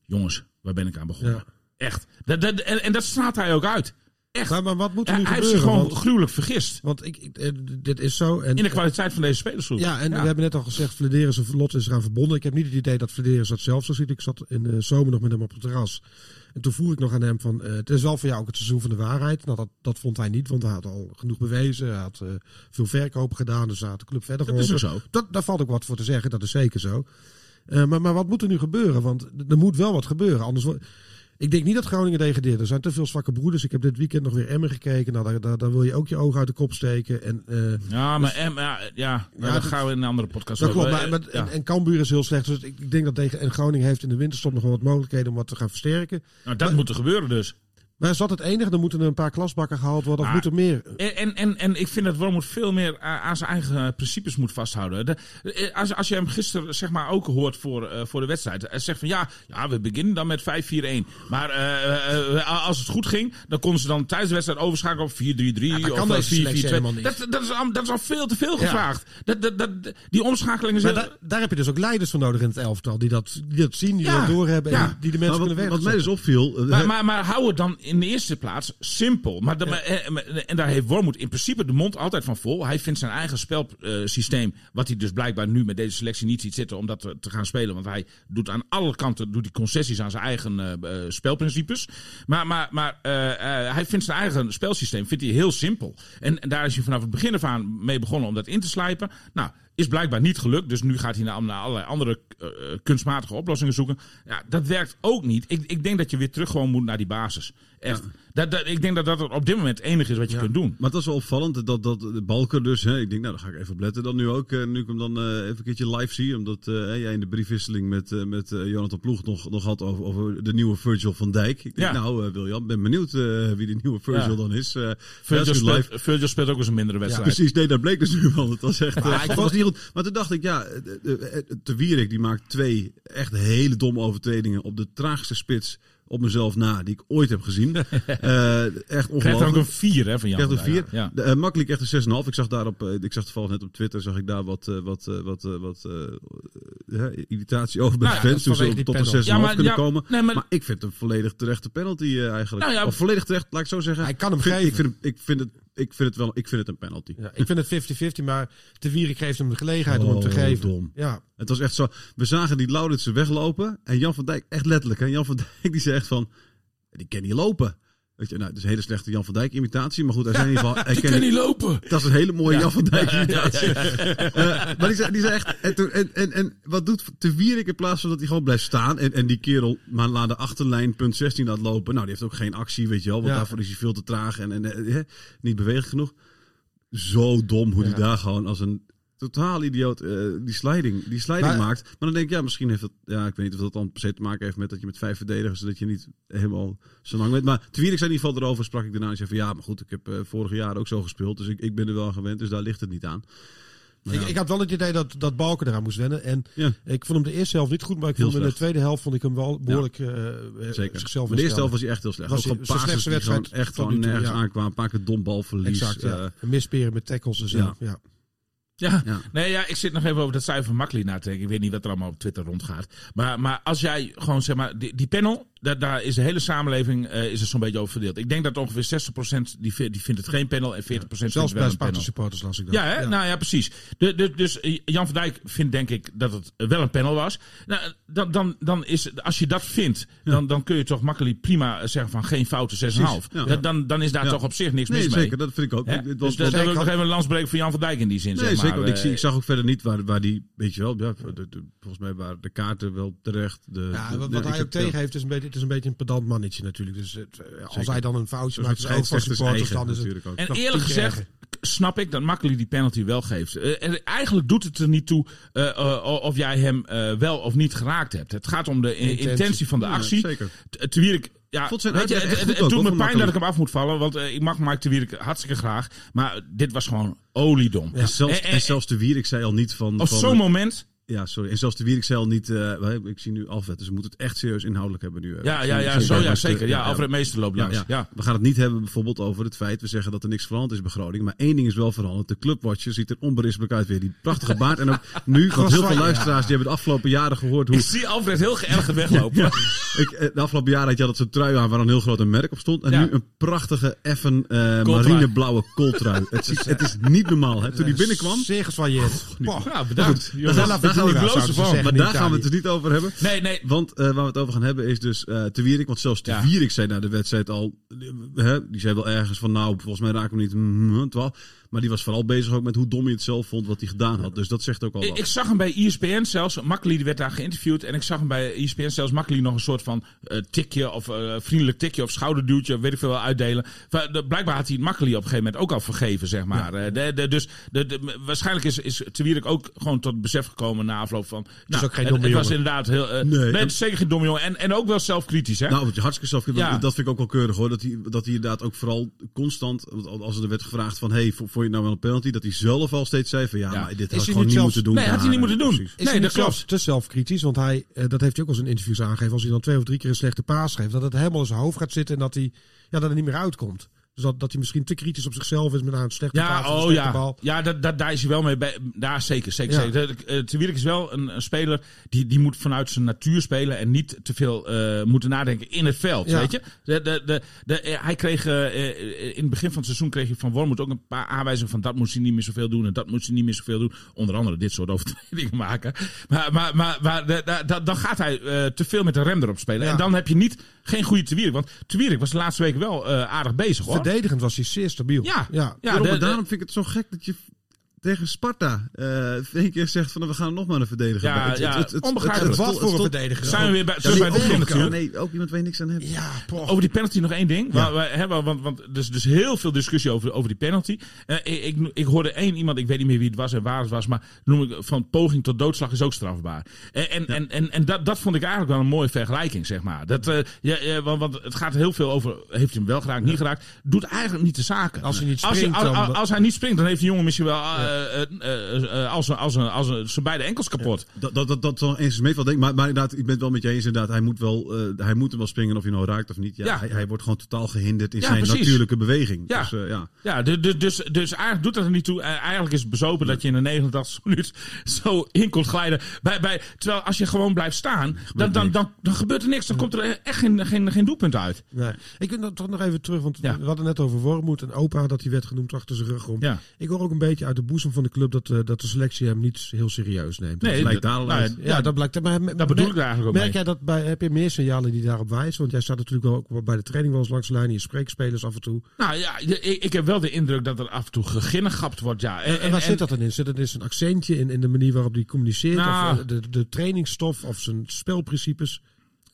Jongens, waar ben ik aan begonnen? Ja. Echt. Dat, dat, en, en dat straalt hij ook uit. Echt. Maar, maar wat moet er hij nu hij heeft gebeuren? zich gewoon gruwelijk vergist. want ik, ik- eh, dit is zo. En, In de kwaliteit van deze spelersgroep. Ja, en we hebben net al gezegd, Flederis en Lot is eraan verbonden. Ik heb niet het idee dat Flederis dat zelf zo ziet. Ik zat in de zomer nog met hem op het terras. En toen vroeg ik nog aan hem van, eh, het is wel voor jou ook het seizoen van de waarheid. Nou, dat, dat vond hij niet, want hij had al genoeg bewezen. Hij had eh, veel verkopen gedaan, dus hij had de club verder Dat is geholpen. ook zo. Dat, daar valt ook wat voor te zeggen, dat is zeker zo. Maar, maar wat moet er nu gebeuren? Want er moet wel wat gebeuren, anders wordt... Ik denk niet dat Groningen degradeert. Er zijn te veel zwakke broeders. Ik heb dit weekend nog weer Emmen gekeken. Nou, daar, daar, daar wil je ook je ogen uit de kop steken. En, eh, Ja, maar em, ja, dat- gaan we in een andere podcast dat over. klopt, maar, Eh, ja. en, en Cambuur is heel slecht. Dus ik, ik denk dat tegen, en Groningen heeft in de winterstop nog wel wat mogelijkheden om wat te gaan versterken. Nou, dat moet er gebeuren dus. Maar is dat het enige? Dan moeten er een paar klasbakken gehaald worden. Of Ah. moet er meer? En, en, en, en ik vind dat Wormoed veel meer aan zijn eigen principes moet vasthouden. De, eh, als, als je hem gisteren zeg maar, ook hoort voor, eh, voor de wedstrijd. Hij zegt van ja, ja, we beginnen dan met 5-4-1. Maar eh, eh, als het goed ging, dan konden ze dan tijdens de wedstrijd overschakelen op 4-3-3 dat of kan eh, deze selectie 4-4-2. helemaal niet. Dat, dat, is, al- dat is al veel te veel Ja. gevraagd. Dat, dat, dat, die omschakelingen Maar zijn... daar, daar heb je dus ook leiders voor nodig in het elftal. Die dat, die dat zien, die Ja, dat doorhebben. ja. En die de mensen kunnen wat, weg. wat mij dus opviel... eh, Maar, maar, maar hou het dan in de eerste plaats simpel. Maar, de- maar, eh, maar- en daar heeft Wormoed in principe de mond altijd van vol. Hij vindt zijn eigen spelsysteem, wat hij dus blijkbaar nu met deze selectie niet ziet zitten om dat te, te gaan spelen. Want hij doet aan alle kanten doet hij concessies aan zijn eigen eh, eh, spelprincipes. Maar, maar, maar eh, eh, hij vindt zijn eigen spelsysteem vindt hij heel simpel. En, en daar is hij vanaf het begin af aan mee begonnen om dat in te slijpen. Nou, is blijkbaar niet gelukt. Dus nu gaat hij naar, naar allerlei andere eh, eh, kunstmatige oplossingen zoeken. Ja, dat werkt ook niet. Ik, ik denk dat je weer terug gewoon moet naar die basis. Echt. Dat, dat, ik denk dat dat op dit moment het enige is wat je kunt doen. Maar het was wel opvallend dat, dat de Balker dus, hè, ik denk nou, daar ga ik even op letten dan nu ook, eh, nu ik hem dan eh, even een keertje live zie, omdat eh, jij in de briefwisseling met, met Jonathan Ploeg nog, nog had over, over de nieuwe Virgil van Dijk. Ik denk, Ja. nou William, ben benieuwd wie die nieuwe Virgil dan is. Virgil dat is speelt, Virgil speelt ook eens een mindere wedstrijd. Precies, nee, dat bleek dus nu wel. Het was echt, eh, ik niet goed. Maar toen dacht ik, ja, eh, eh, eh, Te Wierik die maakt twee echt hele domme overtredingen op de traagste spits op mezelf na die ik ooit heb gezien. <laughs> Eh, echt dan ook ongelooflijk. een 4 hè, van Jan. Krijgt een van Dijk. 4. Ja. De, eh, makkelijk echt een 6,5. Ik zag daarop, eh, ik zag toevallig net op Twitter, zag ik daar wat, wat, wat, wat irritatie over bij Nou ja, fans. Toen ze tot een 6,5 penalty. Ja, maar- kunnen ja, komen. nee, maar- maar, ik vind het een volledig terechte penalty eigenlijk. Nou of volledig terecht, laat ik zo zeggen. Hij kan hem Ik vind- geven. Ik vind, hem- ik, vind het, ik, vind het wel, ik vind het een penalty. Ja, ik vind het 50-50, maar Te Wierik geeft hem de gelegenheid om hem te Oh, geven. dom. Ja, Het was echt zo. We zagen die Lauritsen weglopen. En Jan van Dijk, echt letterlijk. En Jan van Dijk die echt van. Die kan niet lopen. Weet je, nou, het is een hele slechte Jan van Dijk imitatie. Maar goed, hij zei in ieder geval. <laughs> Hij Die kan niet- lopen. Dat is een hele mooie Jan van Dijk imitatie. Eh, maar die zei, die zei echt. En, en, en, en wat doet Te Wierik in plaats van dat hij gewoon blijft staan. En, en die kerel maar naar de achterlijn, punt 16 laat lopen. Nou, die heeft ook geen actie, weet je wel. Want Ja. daarvoor is hij veel te traag en, en eh, niet bewegelijk genoeg. Zo dom hoe hij Ja. daar gewoon als een totaal idioot eh, die sliding, die sliding Maar- maakt. Maar dan denk ik, ja, misschien heeft dat, ja, ik weet niet of dat dan per se te maken heeft met dat je met vijf verdedigers, dat je niet helemaal zo lang weet. Maar toen ik zei in ieder geval erover, sprak ik daarna en zei van, ja, maar goed, ik heb eh, vorige jaar ook zo gespeeld, dus ik, ik ben er wel aan gewend, dus daar ligt het niet aan. Ik, ja. ik had wel het idee dat, dat Balken eraan moest wennen. En Ja. ik vond hem de eerste helft niet goed, maar ik Heel vond hem in de tweede helft vond ik hem wel behoorlijk eh, Zeker. zichzelf de eerste helft was hij echt heel slecht. Was ook zijn passes slechtste wedstrijd echt toe, nergens ja. aankwamen. Een paar keer dombalverlies. Exact, ja. eh, En misperen met tackles en zo. ja. Ja. Nee, ja, ik zit nog even over dat cijfer van Makkeli na te denken. Ik weet niet wat er allemaal op Twitter rondgaat. Maar, maar als jij gewoon, zeg maar, die, die panel, daar, daar is de hele samenleving eh, is er zo'n beetje over verdeeld. Ik denk dat ongeveer 60% die, die vindt het geen panel en 40% vindt Zelfs het wel bij een Sparta panel. supporters las ik dat. Ja, hè? nou ja, precies. De, de, dus eh, Jan van Dijk vindt denk ik dat het wel een panel was. Nou, dan, dan, dan is, als je dat vindt, dan, dan kun je toch makkelijk prima zeggen van geen fouten 6,5. ja. Dat- Dan, dan is daar Ja. toch op zich niks Nee, mis mee. zeker. Dat vind ik ook. Hè? Het Dus was- dat, wil ik nog even een landsbreek voor Jan van Dijk in die zin. Nee, zeg maar. zeker. want ik, zie, ik zag ook verder niet waar, waar die, weet je wel, ja, de, de- volgens mij waren de kaarten wel terecht. De, Ja, de- wat, hij ook tegen heeft, is een beetje, is een beetje een pedant mannetje natuurlijk. Dus het, eh, als Zeker. hij dan een foutje ja, maakt, is ook van scheidsrechters supporters, dan is het... natuurlijk ook. En eerlijk gezegd snap ik dat Makkeli die penalty wel geeft. Eh, en eigenlijk doet het er niet toe eh, eh, of jij hem eh, wel of niet geraakt hebt. Het gaat om de intentie, Intentie. van de Ja, actie. zeker. Ja, vond zijn weet je, uitleg het, het, het doet me pijn dat ik hem af moet vallen, want eh, ik mag Mike Terwierik hartstikke graag. Maar dit was gewoon oliedom. En zelfs, En- en- en zelfs de Wierik zei al niet van... Op zo'n moment Ja, sorry. En zelfs de Wierikzeil niet... eh, ik zie nu Alfred, dus we moeten het echt serieus inhoudelijk hebben nu. eh. Ja, ja, ja, zo, ja zeker. Ja, Alfred Meester loopt langs. ja. Ja. We gaan het niet hebben bijvoorbeeld over het feit, we zeggen dat er niks veranderd is bij Groningen. Maar één ding is wel veranderd. De clubwatcher ziet er onberispelijk uit weer. Die prachtige <laughs> baard. En ook nu, want heel veel luisteraars die hebben de afgelopen jaren gehoord hoe... Ik zie Alfred heel geërgerd weglopen. Ik, eh, de afgelopen jaren had je altijd zo'n trui aan waar een heel groot merk op stond. En nu een prachtige, effen Kooltrui. marineblauwe kooltrui. het, is, <laughs> het is niet normaal. Hè? Toen die binnenkwam... Zeer gesvaljeerd. Boah. Ja, bedankt. Gaan, we blozen van. zeggen Maar daar gaan we het dus niet over hebben. Nee, nee. Want eh, waar we het over gaan hebben is dus eh Te Wierik. Want zelfs Te Ja. Wierik zei na de wedstrijd al... eh, hè, die zei wel ergens van nou, volgens mij raken we niet... mm. Maar die was vooral bezig ook met hoe dom hij het zelf vond wat hij gedaan had. Dus dat zegt ook al Ik, wat. ik zag hem bij ESPN zelfs. Makkeli die werd daar geïnterviewd. En ik zag hem bij ESPN zelfs Makkeli nog een soort van eh, tikje. Of eh, vriendelijk tikje of schouderduwtje. Weet ik veel wel uitdelen. Blijkbaar had hij Makkeli op een gegeven moment ook al vergeven, zeg maar. Eh, de, de, dus de, de- waarschijnlijk is, is Te Wierik ook gewoon tot besef gekomen na afloop van... Nou, ook geen het, domme het was inderdaad heel... Nee, nee, en- het is zeker geen domme jongen. En, en ook wel zelfkritisch, hè? Nou, wat je hartstikke zelf kunt, Ja. dat vind ik ook wel keurig hoor. Dat hij, dat hij inderdaad ook vooral constant, want als er werd gevraagd van, hey, vond je het nou wel een penalty? Dat hij zelf al steeds zei van, ja, Ja. maar dit Is had ik hij gewoon niet zelfs- moeten doen. Nee, had hij niet moeten doen. precies. Is Nee, dat klopt. te zelfkritisch? Want hij, eh, dat heeft hij ook al eens in interviews aangegeven. Als hij dan twee of drie keer een slechte paas geeft. Dat het helemaal in zijn hoofd gaat zitten en dat hij, ja, dat er niet meer uitkomt. Dus dat, dat hij misschien te kritisch op zichzelf is met nou, een slechte Ja, oh ja. bal. Ja, dat, dat, daar is hij wel mee. Bij, daar zeker, zeker, Ja. zeker. De- Te Wierik is wel een, een speler die, die moet vanuit zijn natuur spelen en niet te veel eh, moeten nadenken in het veld. Ja. Weet je? De, de, de, de, eh, hij kreeg eh, in het begin van het seizoen kreeg hij van Wormoed ook een paar aanwijzingen van dat moet hij niet meer zoveel doen en dat moet hij niet meer zoveel doen. Onder andere dit soort <laughs> overtredingen maken. Maar, maar, maar, maar dan gaat hij te veel met de rem erop spelen. Ja. En dan heb je niet geen goede Te Wierik. Want Te Wierik was de laatste weken wel aardig bezig hoor. Verdedigend was hij zeer stabiel. Ja, ja. ja Daarom, de- de- daarom vind ik het zo gek dat je tegen Sparta eh één keer zegt van, we gaan nog maar een verdediger. Ja, bij. Het- ja, het- het- het- onbegrijpelijk. het- het- Wat voor een verdediger. zijn we weer bij, Ja, bij het begin ook, natuurlijk. nee, ook iemand waar je niks aan hebt. Ja. Over die penalty nog één ding. Ja. Waar we hebben, want, want er is dus heel veel discussie over, over die penalty. Eh, ik, ik, ik hoorde één iemand, ik weet niet meer wie het was en waar het was, maar noem ik van poging tot doodslag is ook strafbaar. En, en, en, en, en dat, dat vond ik eigenlijk wel een mooie vergelijking, zeg maar. Dat, eh, ja, ja, want, want het gaat heel veel over, heeft hij hem wel geraakt, niet geraakt. Doet eigenlijk niet de zaken. Als hij niet als, springt, als, dan- als hij niet springt, dan heeft die jongen misschien wel eh, eh, eh, eh, als, een- als, een- als, een- zijn beide enkels kapot. Dat, dat, dat, dat zal eens meevallen, denk ik. Maar, maar inderdaad, ik ben het wel met je eens. Inderdaad, hij moet wel, eh, hij moet hem wel springen of hij nou raakt of niet. Ja, Ja. Hij, hij wordt gewoon totaal gehinderd in Ja, zijn precies. natuurlijke beweging. Ja. Dus, eh, ja. Ja, dus, dus, dus, dus eigenlijk doet dat er niet toe. Eigenlijk is het bezopen dat je in de 89 minuut <laughs> zo in komt glijden. Bij, bij, terwijl als je gewoon blijft staan, dan, dan, dan, dan gebeurt er niks. Dan komt er echt geen, geen, geen doelpunt uit. Nee. Ik wil toch nog even terug, want Ja. we hadden net over Wormoed en Opa, dat hij werd genoemd achter zijn rug om. Ja. Ik hoor ook een beetje uit de boezem van de club dat, eh, dat de selectie hem niet heel serieus neemt. Nee, lijkt dat- daar al nou. Ja, dat blijkt. Maar, Dat bedoel ik eigenlijk ook Merk mee. jij dat bij, heb je meer signalen die daarop wijzen? Want jij staat natuurlijk ook bij de training wel eens langs de lijn. Je spreekt spelers af en toe. Nou ja, ik, ik heb wel de indruk dat er af en toe geginnegapt wordt. Ja. En, en waar zit dat dan in? Zit het in zijn accentje, in, in de manier waarop hij communiceert? Nou. of eh, de, de trainingsstof, of zijn spelprincipes?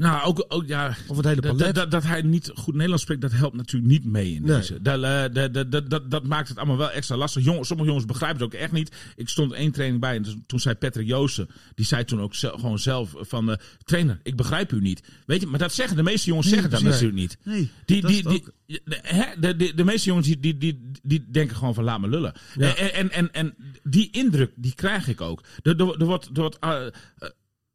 Nou, ook, ook ja. Of het hele Dat, palet? dat, dat hij niet goed Nederlands spreekt, dat helpt natuurlijk niet mee in deze. Eh, dat, dat, dat, dat, maakt het allemaal wel extra lastig. Jongen, sommige jongens begrijpen het ook echt niet. Ik stond één training bij en dus toen zei Patrick Joosten, die zei toen ook gewoon zelf van, eh, trainer, ik begrijp u niet. Weet je, maar dat zeggen de meeste jongens zeggen dat natuurlijk niet. Nee, Die, die, die, de, de, de, de meeste jongens die, die, die, die denken gewoon van laat me lullen. Ja. En, en, en, en die indruk, die krijg ik ook. Er, er, er wordt, er wordt eh,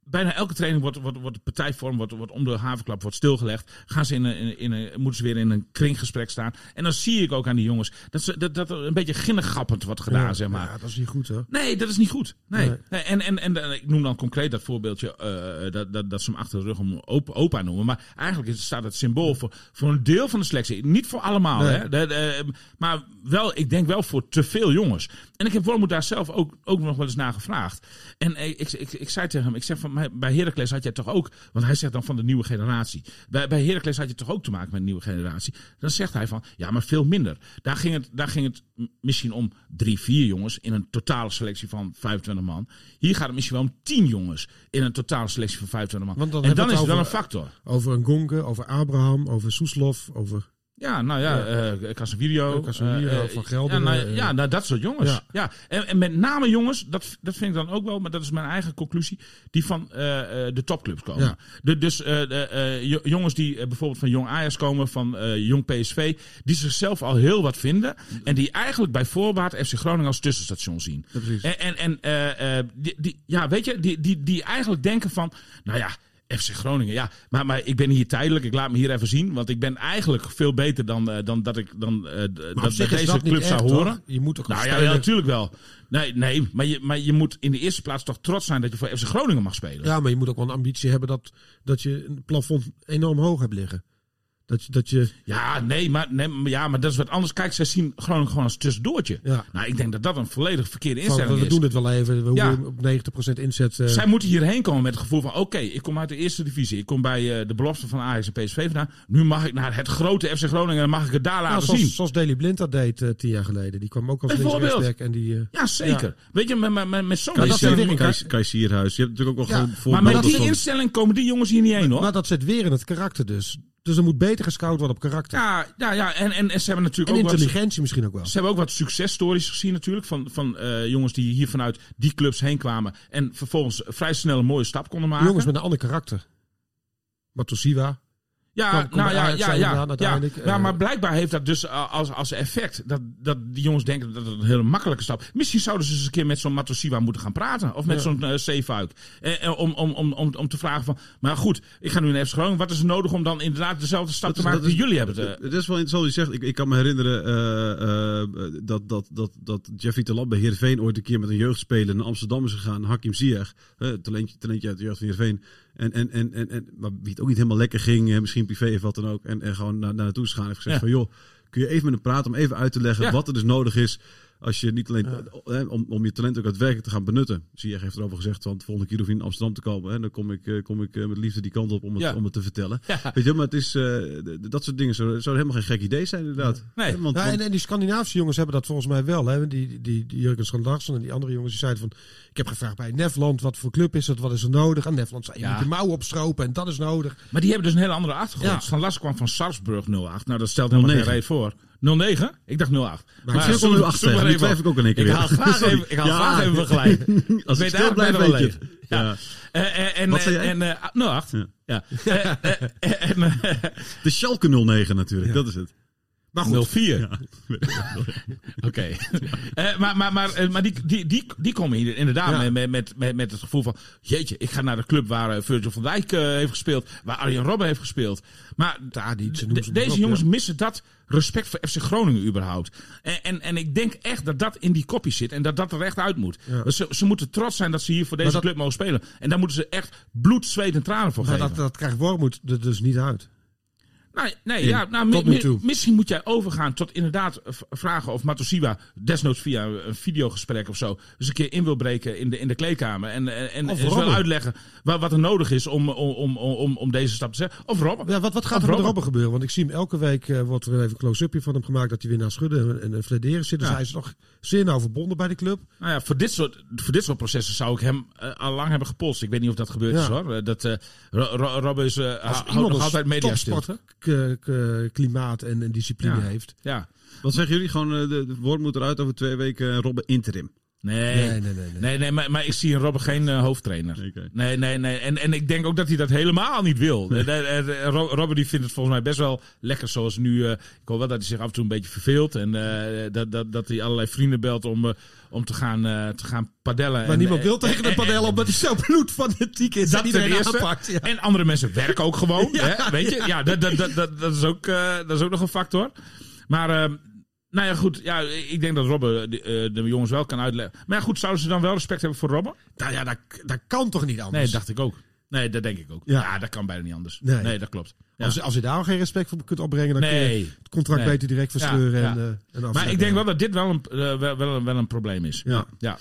bijna elke training wordt, wordt, wordt de partijvorm wordt, wordt om de havenklap wordt stilgelegd. Gaan ze in een, in, in een, moeten ze weer in een kringgesprek staan. En dan zie ik ook aan die jongens dat, ze, dat, dat er een beetje ginnegappend wordt gedaan, ja, zeg maar. Ja, dat is niet goed hoor. Nee, dat is niet goed. Nee. Nee. En, en, en, en ik noem dan concreet dat voorbeeldje eh, dat, dat, dat ze hem achter de rug om opa, opa noemen. Maar eigenlijk is, staat het symbool voor, voor een deel van de selectie. Niet voor allemaal, Nee. hè. De- de, maar wel, ik denk wel voor te veel jongens. En ik heb Wormoed daar zelf ook, ook nog wel eens naar gevraagd. En eh, ik, ik, ik, zei tegen hem, ik zeg van, mij- bij Heracles had jij toch ook, want hij zegt dan van de nieuwe generatie. Bij, bij Heracles had je toch ook te maken met een nieuwe generatie. Dan zegt hij van, ja, maar veel minder. Daar ging het, daar ging het misschien om drie, vier jongens in een totale selectie van 25 man. Hier gaat het misschien wel om tien jongens in een totale selectie van 25 man. Want dan en dan is het wel een factor. Over een Gonke, over Abraham, over Soeslof, over Ja, nou ja, eh Casemiro. Eh, Casemiro, eh, eh, Van Gelder, Ja, nou, ja, nou, dat soort jongens. Ja. Ja. En, en met name jongens, dat, dat vind ik dan ook wel, maar dat is mijn eigen conclusie, die van de topclubs komen. Ja. De, dus de, jo- jongens die bijvoorbeeld van Jong Ajax komen, van Jong PSV, die zichzelf al heel wat vinden. En die eigenlijk bij voorbaat FC Groningen als tussenstation zien. Ja, precies. En, en, en die, die, ja, weet je, die, die, die eigenlijk denken van, nou ja, FC Groningen, ja, maar, maar ik ben hier tijdelijk, ik laat me hier even zien, want ik ben eigenlijk veel beter dan, eh, dan dat ik dan, eh, dat bij deze dat club zou horen. Je moet ook Nou ja, ja, natuurlijk wel. Nee, nee maar, je, maar je moet in de eerste plaats toch trots zijn dat je voor FC Groningen mag spelen. Ja, maar je moet ook wel een ambitie hebben dat, dat je een plafond enorm hoog hebt liggen. Dat je, dat je Ja, nee, maar, nee, maar- ja, maar dat is wat anders. Kijk, zij zien Groningen gewoon als tussendoortje. Ja. Nou, ik denk dat dat een volledig verkeerde van, instelling we is. doen het wel even, we Ja. hoeven op 90% inzet. eh, Zij moeten hierheen komen met het gevoel van... oké, ik kom uit de eerste divisie. Ik kom bij eh, de belofte van Ajax en PSV vandaan. Nu mag ik naar het grote FC Groningen... en mag ik het daar nou, laten zoals, zien. zoals Daley Blind dat deed eh, tien jaar geleden. Die kwam ook als linksrechtsback en die... eh, Ja, zeker. Weet je, met, met, met, met zo'n. Je hebt natuurlijk ook wel Ja, gewoon maar met die instelling komen die jongens hier niet heen, hoor. maar dat zit weer in het karakter dus. Dus er moet beter gescout worden op karakter. ja, ja, ja. En, en, en ze hebben natuurlijk en ook wat... intelligentie misschien ook wel. Ze hebben ook wat successtories gezien natuurlijk. Van, van eh, jongens die hier vanuit die clubs heen kwamen. En vervolgens vrij snel een mooie stap konden maken. Jongens met een ander karakter. Matosiwa. Ja, nou ja, ja, ja, ja. Ja, Eh, maar blijkbaar heeft dat dus uh, als, als effect dat, dat die jongens denken dat het een hele makkelijke stap Misschien zouden ze eens een keer met zo'n Matosiwa moeten gaan praten. Of met zo'n uh, Zeefuik. Eh, eh, om, om, om, om, om te vragen van, maar goed, ik ga nu naar FC Groningen. Wat is er nodig om dan inderdaad dezelfde stap te maken die jullie hebben? Het is wel interessant je zegt. Ik, ik kan me herinneren eh, eh, dat, dat, dat, dat Jeffrey Talat bij Heerenveen ooit een keer met een jeugdspeler naar Amsterdam is gegaan. Hakim Ziyech, eh, talentje, talentje uit de jeugd van Heerenveen. En, en, en, en, en, maar wie het ook niet helemaal lekker ging, misschien privé of wat dan ook. En, en gewoon naar, naar naartoe is gegaan. Heeft gezegd Ja. van joh, kun je even met hem praten om even uit te leggen Ja. wat er dus nodig is. Als je niet alleen eh, om, om je talent ook daadwerkelijk te gaan benutten. Ziyech heeft erover gezegd, want de volgende keer hoef je in Amsterdam te komen. En dan kom ik, eh, kom ik eh, met liefde die kant op om het, Ja. om het te vertellen. ja. Weet je, maar het is, eh, dat soort dingen zouden zou helemaal geen gek idee zijn, inderdaad. Nee. Hè, Want, en, en die Scandinavische jongens hebben dat volgens mij wel. Hè? Die, die, die, die Jurgen Schandarsson en die andere jongens die zeiden van... Ik heb gevraagd bij Nefland, wat voor club is het, wat is er nodig? En Nefland zei, je Ja. moet je mouw opstropen en dat is nodig. Maar die hebben dus een hele andere achtergrond. Ja. Van Las kwam van Sarpsburg 08. Nou, dat stelt helemaal 09. geen reet voor. 09? Ik dacht 08. ik zit zoek- ook nu achter, zoek maar nu even twijfel ik ook één keer Ik haal graag even, ik haal <laughs> Ja. graag even <laughs> als ik stil blijf, weet je Ja. Eh, eh, en, Wat zei eh, jij? En, eh, 08. Ja. Ja. En, <laughs> De Schalke 09 natuurlijk, dat is het. Maar goed, 04. <laughs> Oké. Eh, maar maar, maar, eh, maar die, die, die, die komen hier inderdaad Ja. met, met, met, met het gevoel van... Jeetje, ik ga naar de club waar eh, Virgil van Dijk heeft gespeeld. Waar Arjen Robben heeft gespeeld. Maar de- noem ze maar deze jongens ja. missen dat respect voor FC Groningen überhaupt. En, en, en ik denk echt dat dat in die kopie zit. En dat dat er echt uit moet. Ja. Dus Ze, ze moeten trots zijn dat ze hier voor deze dat- club mogen spelen. En daar moeten ze echt bloed, zweet en tranen voor maar geven. dat, dat krijgt Wormoed er dus niet uit. Nee, nee In. ja, nou, mi- mi- misschien moet jij overgaan tot inderdaad v- vragen of Matosiwa desnoods via een videogesprek of zo eens een keer in wil breken in de, in de kleedkamer. En, en, en Of wel Robben. uitleggen wat, wat er nodig is om, om, om, om, om deze stap te zetten. Of Robben. Ja, wat, wat gaat Of er met Robben. Robben gebeuren? Want ik zie hem elke week, eh, wordt er even een close-upje van hem gemaakt dat hij weer naar schudden en, en flederen zit. Dus Ja. hij is nog zeer nauw verbonden bij de club. Nou ja, voor dit soort, voor dit soort processen zou ik hem eh, al lang hebben gepolst. Ik weet niet of dat gebeurd Ja. is hoor. Eh, Dat, eh, Robben is, eh, houdt nog altijd media topsportklimaat en, en discipline heeft. Ja. Wat zeggen jullie? Gewoon, eh, de, de woord moet eruit over twee weken eh, Robben interim. Nee, Nee, nee, nee. nee. Nee, maar, maar ik zie in Robben geen eh, hoofdtrainer. Nee, nee, nee. En, en ik denk ook dat hij dat helemaal niet wil. Eh, eh, Ro- Robben die vindt het volgens mij best wel lekker zoals nu. ik hoor wel dat hij zich af en toe een beetje verveelt. En dat, dat, dat hij allerlei vrienden belt om, om te, gaan, te gaan padellen. Maar En, niemand wil tegen de en- padel en- omdat hij zo bloedfanatiek is. dat en iedereen eerste. aanpakt. Ja. En andere mensen werken ook gewoon. <laughs> hè, weet je? Ja, dat, dat, dat, dat, is ook, dat is ook nog een factor. Maar, eh, nou ja, goed. Ja, ik denk dat Robben de, eh, de jongens wel kan uitleggen. Maar ja, goed, zouden ze dan wel respect hebben voor Robben? Nou ja, dat, dat kan toch niet anders? Nee, dacht ik ook. Nee, dat denk ik ook. Ja, Ja. dat kan bijna niet anders. Nee. Nee, dat klopt. Ja. Als, als je daar al geen respect voor kunt opbrengen, dan kun je Nee. het contract Nee. beter direct verscheuren Ja, en, eh, en Maar ik denk wel dat dit wel een, eh, wel, wel, een- wel een probleem is. Ja. ja.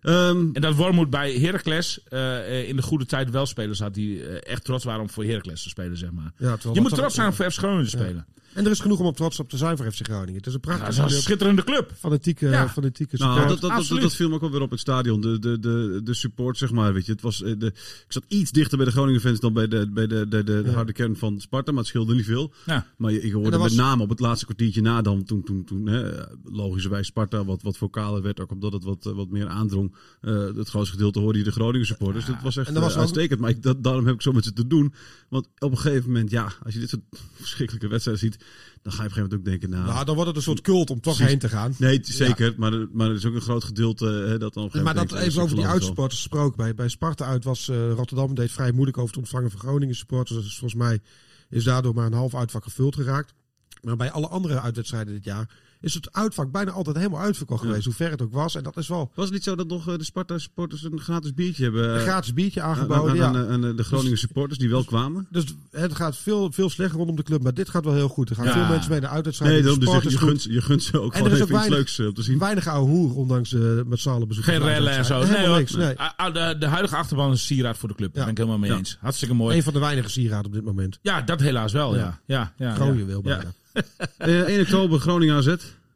Ehm, En dat Wormoed bij Heracles eh, eh, in de goede tijd wel spelers had die eh, echt trots waren om voor Heracles te spelen, zeg maar. Je moet trots zijn om voor FC Groningen te spelen. En er is genoeg om op trots op te zijn voor FC Groningen. Het is een Ja, dat prachtige, is een schitterende club. fanatieke, Ja. fanatieke Nou, support. dat, dat, dat, dat viel me ook wel weer op het stadion. De, de, de, de support, zeg maar. Weet je. Het was, eh, de, ik zat iets dichter bij de Groningen fans dan bij de, bij de, de, de, de Ja. harde kern van Sparta. Maar het scheelde niet veel. Ja. Maar je- ik hoorde met was- name op het laatste kwartiertje na dan. Toen, toen, toen hè, logischerwijs Sparta wat, wat vocaler werd. Ook omdat het wat, eh, wat meer aandrong. Eh, het grootste gedeelte hoorde je de Groningen supporters. dat was echt En dat was ook- uitstekend. Maar ik, dat, daarom heb ik zo met ze te doen. Want op een gegeven moment, ja, als je dit soort verschrikkelijke wedstrijden ziet. Dan ga je op een gegeven moment ook denken, nou... nou, dan wordt het een soort cult om toch heen te gaan. Nee, zeker. Maar, maar er is ook een groot gedeelte hè, dat dan op een Maar dat denkt, even over die uitsupporters gesproken. Bij, bij Sparta uit was eh, Rotterdam deed vrij moeilijk over het ontvangen van Groningen supporters. Dus volgens mij is daardoor maar een half uitvak gevuld geraakt. Maar bij alle andere uitwedstrijden dit jaar is het uitvak bijna altijd helemaal uitverkocht Ja. geweest. Hoe ver het ook was. En dat is wel Was het niet zo dat nog eh, de Sparta supporters een gratis biertje hebben? een eh, gratis biertje aan, aangeboden. aan- ja. aan- aan, eh, de Groningen supporters die wel kwamen? Dus het gaat veel, veel slechter rondom de club. Maar dit gaat wel heel goed. Er gaan Ja. veel mensen mee naar uitwedstrijden. Nee, daarom dus je, je, gunt, je gunt ze ook En gewoon er is even ook iets weinig- leuks om te zien. Weinig ouwe hoer, ondanks uh, met z'n allen bezoeken. Geen rellen en zo. Nee, Helemaal hoor. niks. Nee. Ah, ah, de, de huidige achterban is een sieraad voor de club. Daar ben ik helemaal mee Ja. eens. Hartstikke mooi. Een van de weinige sieraden op dit moment. Ja, dat helaas wel, ja. ja. ja, Ja. bijna. <laughs> Eh 1 oktober Groningen AZ.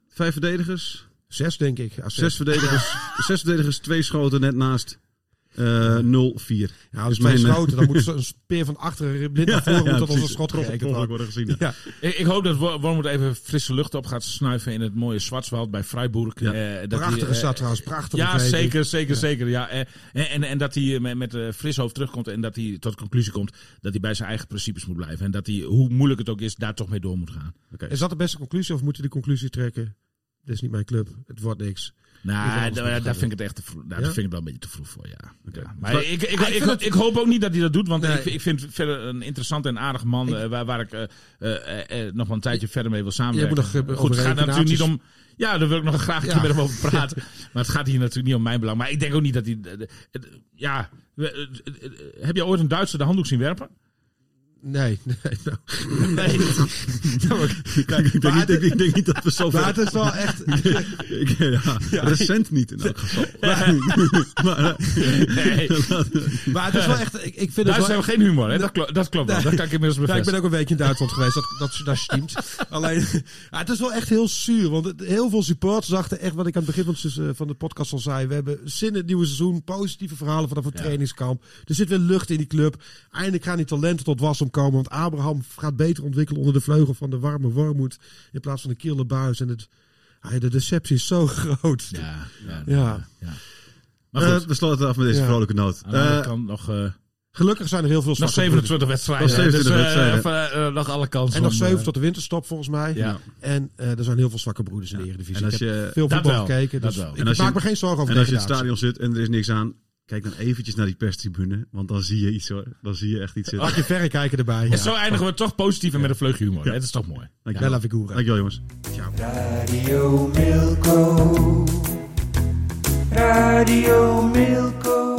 Vijf verdedigers. Zes, denk ik. Zes verdedigers. <laughs> Zes verdedigers, twee schoten net naast. Eh 0-4. Ja, Dus mijn, eh, schoten, dan moet een speer van achteren blind <laughs> naar voren moet dat als een schot gerekend worden. gezien. ja. Ik, ik hoop dat Wor- Wormoed even frisse lucht op gaat snuiven in het mooie Zwartswald bij Freiburg. Ja. Eh, dat prachtige hij, eh, stad trouwens, prachtige Ja, zeker, zeker, zeker. Ja. En, en, en dat hij met, met eh, fris hoofd terugkomt en dat hij tot de conclusie komt dat hij bij zijn eigen principes moet blijven. En dat hij, hoe moeilijk het ook is, daar toch mee door moet gaan. Is dat de beste conclusie of moeten die conclusie trekken? Dit is niet mijn club, het wordt niks. Nou, daar, daar vind ik het echt te vroeg. Daar Ja? vind ik het wel een beetje te vroeg voor, ja. ja. Maar ik, ik, ik, ik, hoop ook niet dat hij dat doet, want Nee. ik, ik vind verder een interessant en aardig man eh, waar, waar ik eh, eh, nog wel een tijdje verder mee wil samenwerken. Jij moet nog, Goed, het gaat natuurlijk niet om... Ja, daar wil ik nog graag een keer met hem over <laughs> praten. Maar het gaat hier natuurlijk niet om mijn belang. Maar ik denk ook niet dat hij... Ja, heb je ooit een Duitser de handdoek zien werpen? Nee, <laughs> nee. Nou. Nee. <laughs> Kijk, ik, denk niet, ik, ik denk niet dat we zo Maar het is wel echt... <laughs> Ik- ja, recent niet in elk geval. maar, eh, nee. Maar het is wel echt... Ik, ik vind het Duitsers wel hebben geen humor, hè? Dat, klo- dat klopt wel. Dat kan ik inmiddels Ja, ik bevestigen. ben ook een week in Duitsland geweest, dat, dat, dat steamt. Alleen, ja, het is wel echt heel zuur. Want het- heel veel supporters dachten echt, wat ik aan het begin van, seizoen- van de podcast al zei. We hebben zin in het nieuwe seizoen, positieve verhalen vanaf het Ja. trainingskamp. Er zit weer lucht in die club. Eindelijk gaan die talenten tot komen. Want Abraham gaat beter ontwikkelen onder de vleugel van de warme Wormoed. In plaats van de kille buis. En het, de deceptie is zo <laughs> groot. Ja, ja, Ja. ja. Maar eh, goed, we sluiten af met deze vrolijke noot. Eh, kant nog... eh, Gelukkig zijn er heel veel Nog zwakke 27 wedstrijden. Nog 27 dus, eh, wedstrijden. eh, nog alle kansen. En nog om, 7 eh, tot de winterstop volgens mij. Ja. En eh, er zijn heel veel zwakke broeders in de Eredivisie. En als Ik heb je- veel voetbal wel, gekeken. dat Dus ik En als je- maak me geen zorgen over En als je in het stadion zit en er is niks aan, kijk dan eventjes naar die perstribune. Want dan zie je iets hoor. Dan zie je echt iets zitten. Mag je verrekijken erbij. En Ja. zo eindigen we toch positief en met een vleugje humor. Ja. hè? Dat is toch mooi. Dankjewel. Bella Figura. Dankjewel jongens. Radio Milko. Radio Milko.